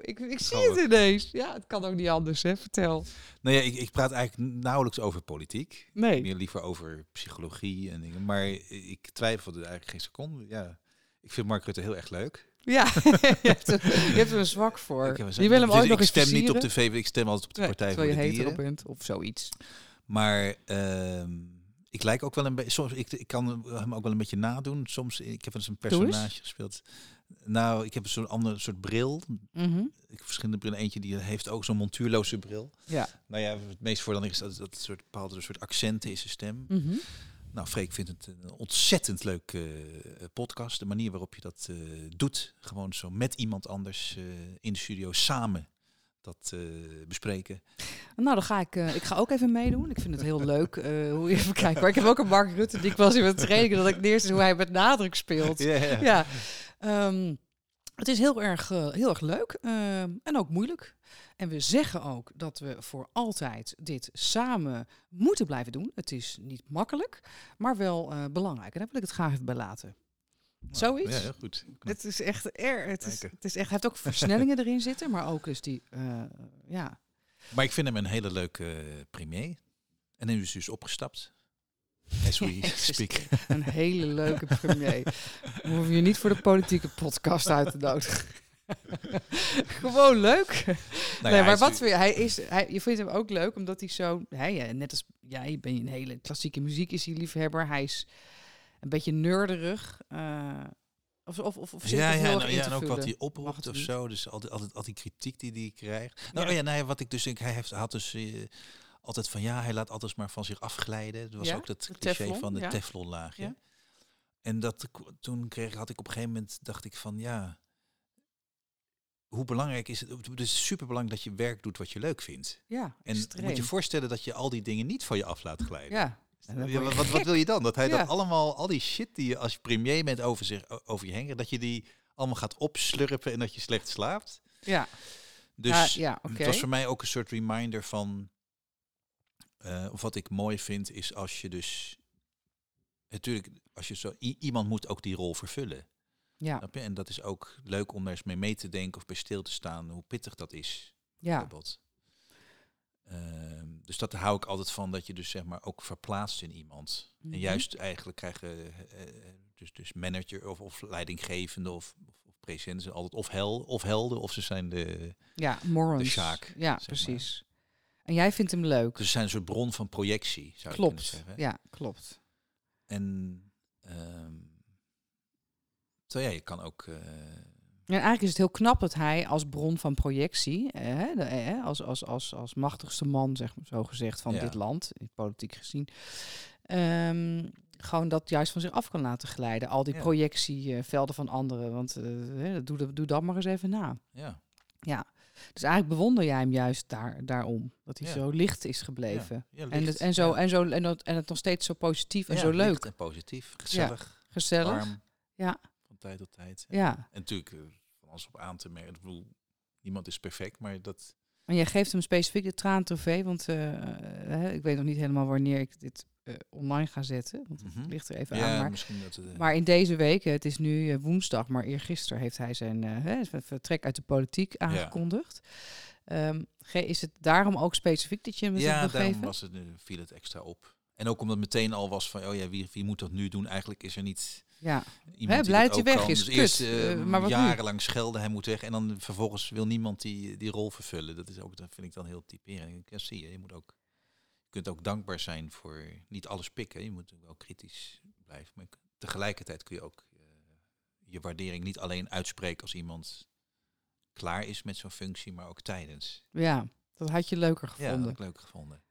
ik, ik zie het ineens. Ja, het kan ook niet anders, hè? Vertel. Nou ja, ik, ik praat eigenlijk nauwelijks over politiek. Nee. Meer liever over psychologie en dingen. Maar ik twijfelde eigenlijk geen seconde. Ja, ik vind Mark Rutte heel erg leuk. Ja, je, hebt er, je hebt er een zwak voor. Je wil hem dus ooit nog ik stem niet op de VV, ik stem altijd op de Nee, Partij voor de je hetero Dieren. bent of zoiets. Maar ehm, ik lijk ook wel een beetje. Soms ik, ik kan hem ook wel een beetje nadoen. Soms ik heb eens een personage gespeeld. Nou, ik heb zo'n ander soort bril. Mhm. Ik heb verschillende brillen. Eentje die heeft ook zo'n montuurloze bril. Ja. Nou ja, het meest voor dan is dat dat soort bepaalde soort accenten in zijn stem. Mhm. Nou, Freek vindt het een ontzettend leuke eh, podcast. De manier waarop je dat eh, doet. Gewoon zo met iemand anders eh, in de studio samen dat bespreken. Nou, dan ga ik, ik ga ook even meedoen. Ik vind het heel leuk hoe je even kijkt. Maar ik heb ook een Mark Rutte die ik was in mijn training dat ik neerst hoe hij met nadruk speelt. Ja. Ehm, Het is heel erg, heel erg leuk eh, en ook moeilijk. En we zeggen ook dat we voor altijd dit samen moeten blijven doen. Het is niet makkelijk, maar wel eh, belangrijk. En daar wil ik het graag even bij laten. Zoiets? Ja, heel goed. Het is echt er. Het is, het is echt. Hij heeft ook versnellingen erin zitten, maar ook dus die. eh, ja. Maar ik vind hem een hele leuke eh, premier. En nu is hij dus opgestapt. As we speak. Een hele leuke premier. We hoeven je niet voor de politieke podcast uit te nodigen. Gewoon leuk. Nou nee, ja, maar wat je? Hij is, hij, je vindt hem ook leuk omdat hij zo, hij, ja, net als jij, ben je een hele klassieke muziek is hij liefhebber. Hij is een beetje nerderig. eh, of, of, of, of zit Ja, ja, in ja, en ook wat hij oproept of zo. Dus altijd, altijd, altijd die kritiek die hij krijgt. Nou Ja. ja, nee, wat ik dus denk, hij heeft, had dus eh, altijd van ja, hij laat alles maar van zich afglijden. Dat was Ja, ook dat cliché teflon, van de ja. teflonlaagje. Ja. En dat, toen kreeg, had ik op een gegeven moment, dacht ik van ja, hoe belangrijk is het? Het is super belangrijk dat je werk doet wat je leuk vindt. Ja, En extreem. moet je voorstellen dat je al die dingen niet van je af laat glijden. Ja. Wat, wat, wat wil je dan? Dat hij Ja. dat allemaal, al die shit die je als premier bent over, zich, over je heen, dat je die allemaal gaat opslurpen en dat je slecht slaapt. Ja, Dus ja, ja oké. het was voor mij ook een soort reminder van, eh, of wat ik mooi vind, is als je dus, natuurlijk, als je zo, iemand moet ook die rol vervullen. Ja, Snap je? En dat is ook leuk om daar eens mee mee te denken of bij stil te staan, hoe pittig dat is. ja, bijvoorbeeld. Ehm, dus dat hou ik altijd van, dat je dus zeg maar ook verplaatst in iemand. Mhm. En juist eigenlijk krijgen eh, dus, dus manager of, of leidinggevende of, of, of president zijn altijd of, hel, of helden of ze zijn de... ja, morons. de Sjaak, Ja, precies. En jij vindt hem leuk. Dus ze zijn een soort bron van projectie, zou je klopt. kunnen zeggen. Ja, klopt. En ehm ja, je kan ook... En eigenlijk is het heel knap dat hij als bron van projectie, eh, hè, de- eh, als, als, als, als machtigste man, zeg maar zo gezegd, van Ja. dit land, politiek gezien, ehm, gewoon dat juist van zich af kan laten glijden. Al die Ja. projectievelden van anderen. Want eh, doe, dat- doe dat maar eens even na. ja, Ja. Dus eigenlijk bewonder jij hem juist daar, daarom. Dat hij Ja. zo licht is gebleven. ja, en, het, en, zo, en, zo, en, dat, en het nog steeds zo positief en zo leuk. en positief, gezellig, Gezellig. warm. Ja. Tijd tot tijd. Ja. En natuurlijk, eh, van alles op aan te merken. Ik bedoel, niemand is perfect, maar dat... En jij geeft hem specifiek de traantrofee, want eh, eh, ik weet nog niet helemaal wanneer ik dit online ga zetten. Want het Mhm. ligt er even ja, aan. Maar, misschien dat... maar in deze week, het is nu woensdag, maar eergisteren heeft hij zijn hè, vertrek uit de politiek aangekondigd. Ehm, ge- is het daarom ook specifiek dat je hem ja, daarom geven? was het, viel het extra op. En ook omdat het meteen al was van, oh ja, wie, wie moet dat nu doen? Eigenlijk is er niet Ja, iemand Hè, die weg kan. is. Dus Kut, eerst eh, eh, maar nu? jarenlang schelden, hij moet weg. En dan vervolgens wil niemand die, die rol vervullen. Dat, is ook, dat vind ik dan heel typerend. Ja, zie je, je moet ook... Je kunt ook dankbaar zijn voor niet alles pikken. Je moet ook wel kritisch blijven. Maar tegelijkertijd kun je ook eh, je waardering niet alleen uitspreken als iemand klaar is met zo'n functie, maar ook tijdens. ja, dat had je leuker Ja, dat gevonden. heb ik leuk gevonden.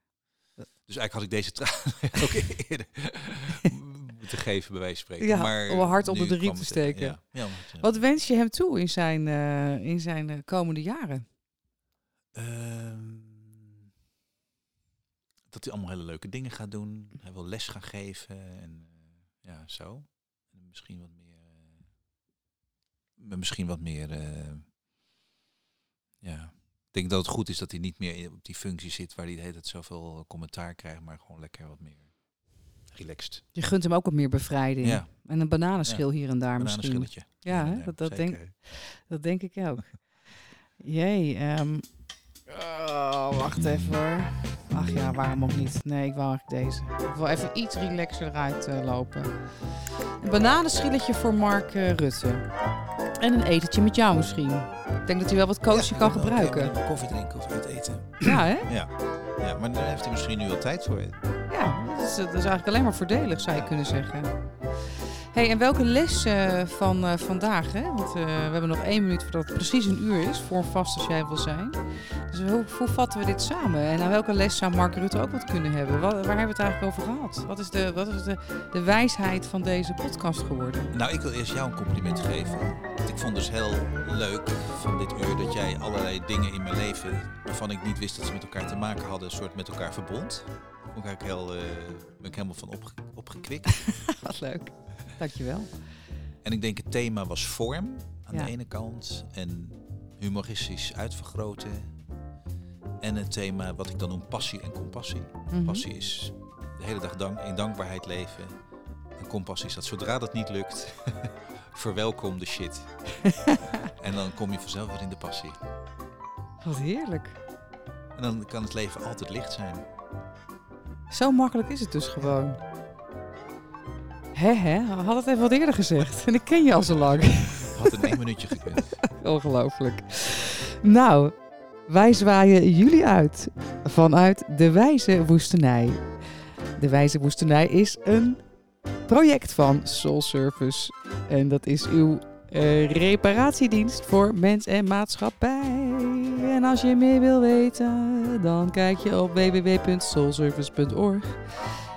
Dus eigenlijk had ik deze traan ook eerder moeten geven, bij wijze van spreken. Ja, maar om nu onder de riem te het, steken. Ja, ja, want, ja. Wat wens je hem toe in zijn, eh, in zijn eh, komende jaren? Ehm, dat hij allemaal hele leuke dingen gaat doen. Hij wil les gaan geven en eh, ja, zo. En misschien wat meer. misschien wat meer. eh, ja. Ik denk dat het goed is dat hij niet meer op die functie zit waar hij de hele tijd zoveel commentaar krijgt, maar gewoon lekker wat meer relaxed. Je gunt hem ook wat meer bevrijding. Ja, En een bananenschil hier en daar een misschien. Ja, hè, dat- dat denk- Dat denk ik ook. Jee, ehm, oh, wacht even hoor. Ach ja, waarom ook niet? Nee, ik wou eigenlijk deze. Ik wil even iets relaxer eruit eh, lopen. Een bananenschilletje voor Mark eh, Rutte. En een etentje met jou misschien. Ik denk dat hij wel wat coaching kan gebruiken. Koffie drinken of uit eten. Ja, hè? Ja. ja, maar daar heeft hij misschien nu wel tijd voor. Dat is, is eigenlijk alleen maar voordelig, zou je kunnen zeggen. hey, en welke les eh, van eh, vandaag? Hè? Want eh, we hebben nog één minuut voordat het precies een uur is, voor vast als jij wil zijn. Dus hoe, hoe vatten we dit samen? En aan welke les zou Mark Rutte ook wat kunnen hebben? Waar hebben we het eigenlijk over gehad? Wat is, de, wat is de, de wijsheid van deze podcast geworden? Nou, ik wil eerst jou een compliment geven. Want ik vond dus heel leuk van dit uur dat jij allerlei dingen in mijn leven waarvan ik niet wist dat ze met elkaar te maken hadden, een soort met elkaar verbond. Vond ik eigenlijk heel, eh, ben ik helemaal van opge opgekwikt. Wat leuk. Dankjewel. en ik denk het thema was vorm. aan Ja. de ene kant. En humoristisch uitvergroten. En het thema wat ik dan noem passie en compassie. Mhm. Passie is de hele dag dank, in dankbaarheid leven. En compassie is dat zodra dat niet lukt, verwelkom de shit. en dan kom je vanzelf weer in de passie. Wat heerlijk. En dan kan het leven altijd licht zijn. Zo makkelijk is het dus gewoon. Hè, hè? Had het even wat eerder gezegd. En ik ken je al zo lang. Had in één minuutje gekund. Ongelooflijk. Nou, wij zwaaien jullie uit vanuit de Wijze Woestenij. De Wijze Woestenij is een project van Soul Service. En dat is uw eh, reparatiedienst voor mens en maatschappij. En als je meer wil weten, dan kijk je op www.soulservice.org.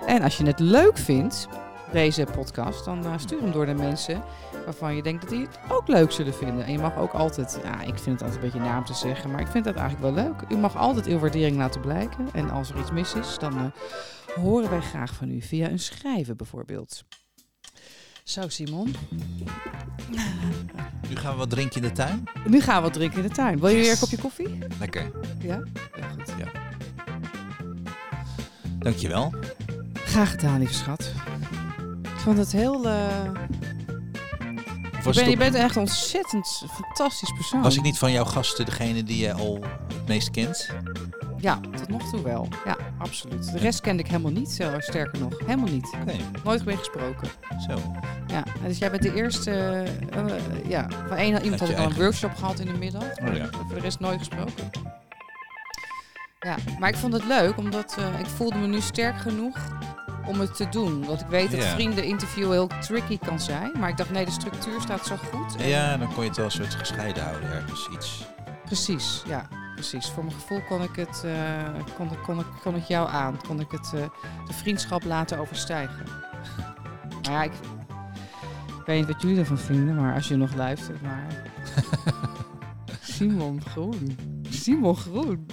En als je het leuk vindt, deze podcast, dan eh, stuur hem door naar mensen waarvan je denkt dat die het ook leuk zullen vinden. En je mag ook altijd, ja, ik vind het altijd een beetje naam te zeggen, maar ik vind dat eigenlijk wel leuk. U mag altijd uw waardering laten blijken. En als er iets mis is, dan eh, horen wij graag van u via een schrijven bijvoorbeeld. Zo, Simon. Nu gaan we wat drinken in de tuin. Nu gaan we wat drinken in de tuin. Wil je weer een kopje koffie? Lekker. Ja? Heel goed. Dankjewel. Graag gedaan, lieve schat. Ik vond het heel... eh, Of je, bent echt een ontzettend fantastisch persoon. was ik niet van jouw gasten degene die je al het meest kent? Ja, tot nog toe wel. Ja, absoluut. De rest kende ik helemaal niet, zo, sterker nog. Helemaal niet. Nee, Nooit mee gesproken. zo. Ja, dus jij bent de eerste... eh, eh, ja, van één iemand had ik al een workshop gehad in de middag. Oh ja. Voor de rest nooit gesproken. Ja, maar ik vond het leuk, omdat eh, ik voelde me nu sterk genoeg om het te doen. Want ik weet dat Ja. vrienden interview heel tricky kan zijn. Maar ik dacht, nee, de structuur staat zo goed. En- Ja, dan kon je het wel een soort gescheiden houden ergens. Iets. Precies, ja. Precies. Voor mijn gevoel kon ik het, eh, kon, ik- kon, kon ik jou aan. Kon ik het, eh, de vriendschap laten overstijgen. maar ja, ik, ik weet niet wat jullie ervan vinden, maar als je nog luistert, maar... Simon Groen. Simon Groen.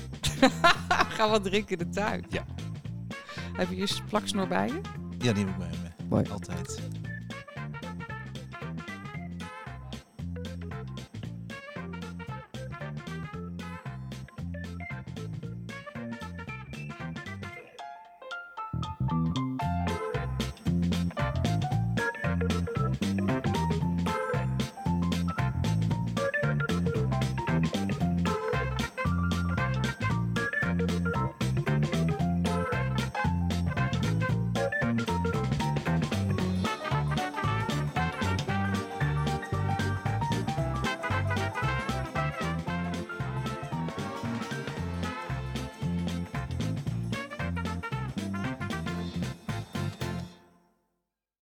Ga wat drinken in de tuin. Ja. Heb je je plaksnor bij je? Ja, die heb ik bij me. Mooi. Altijd.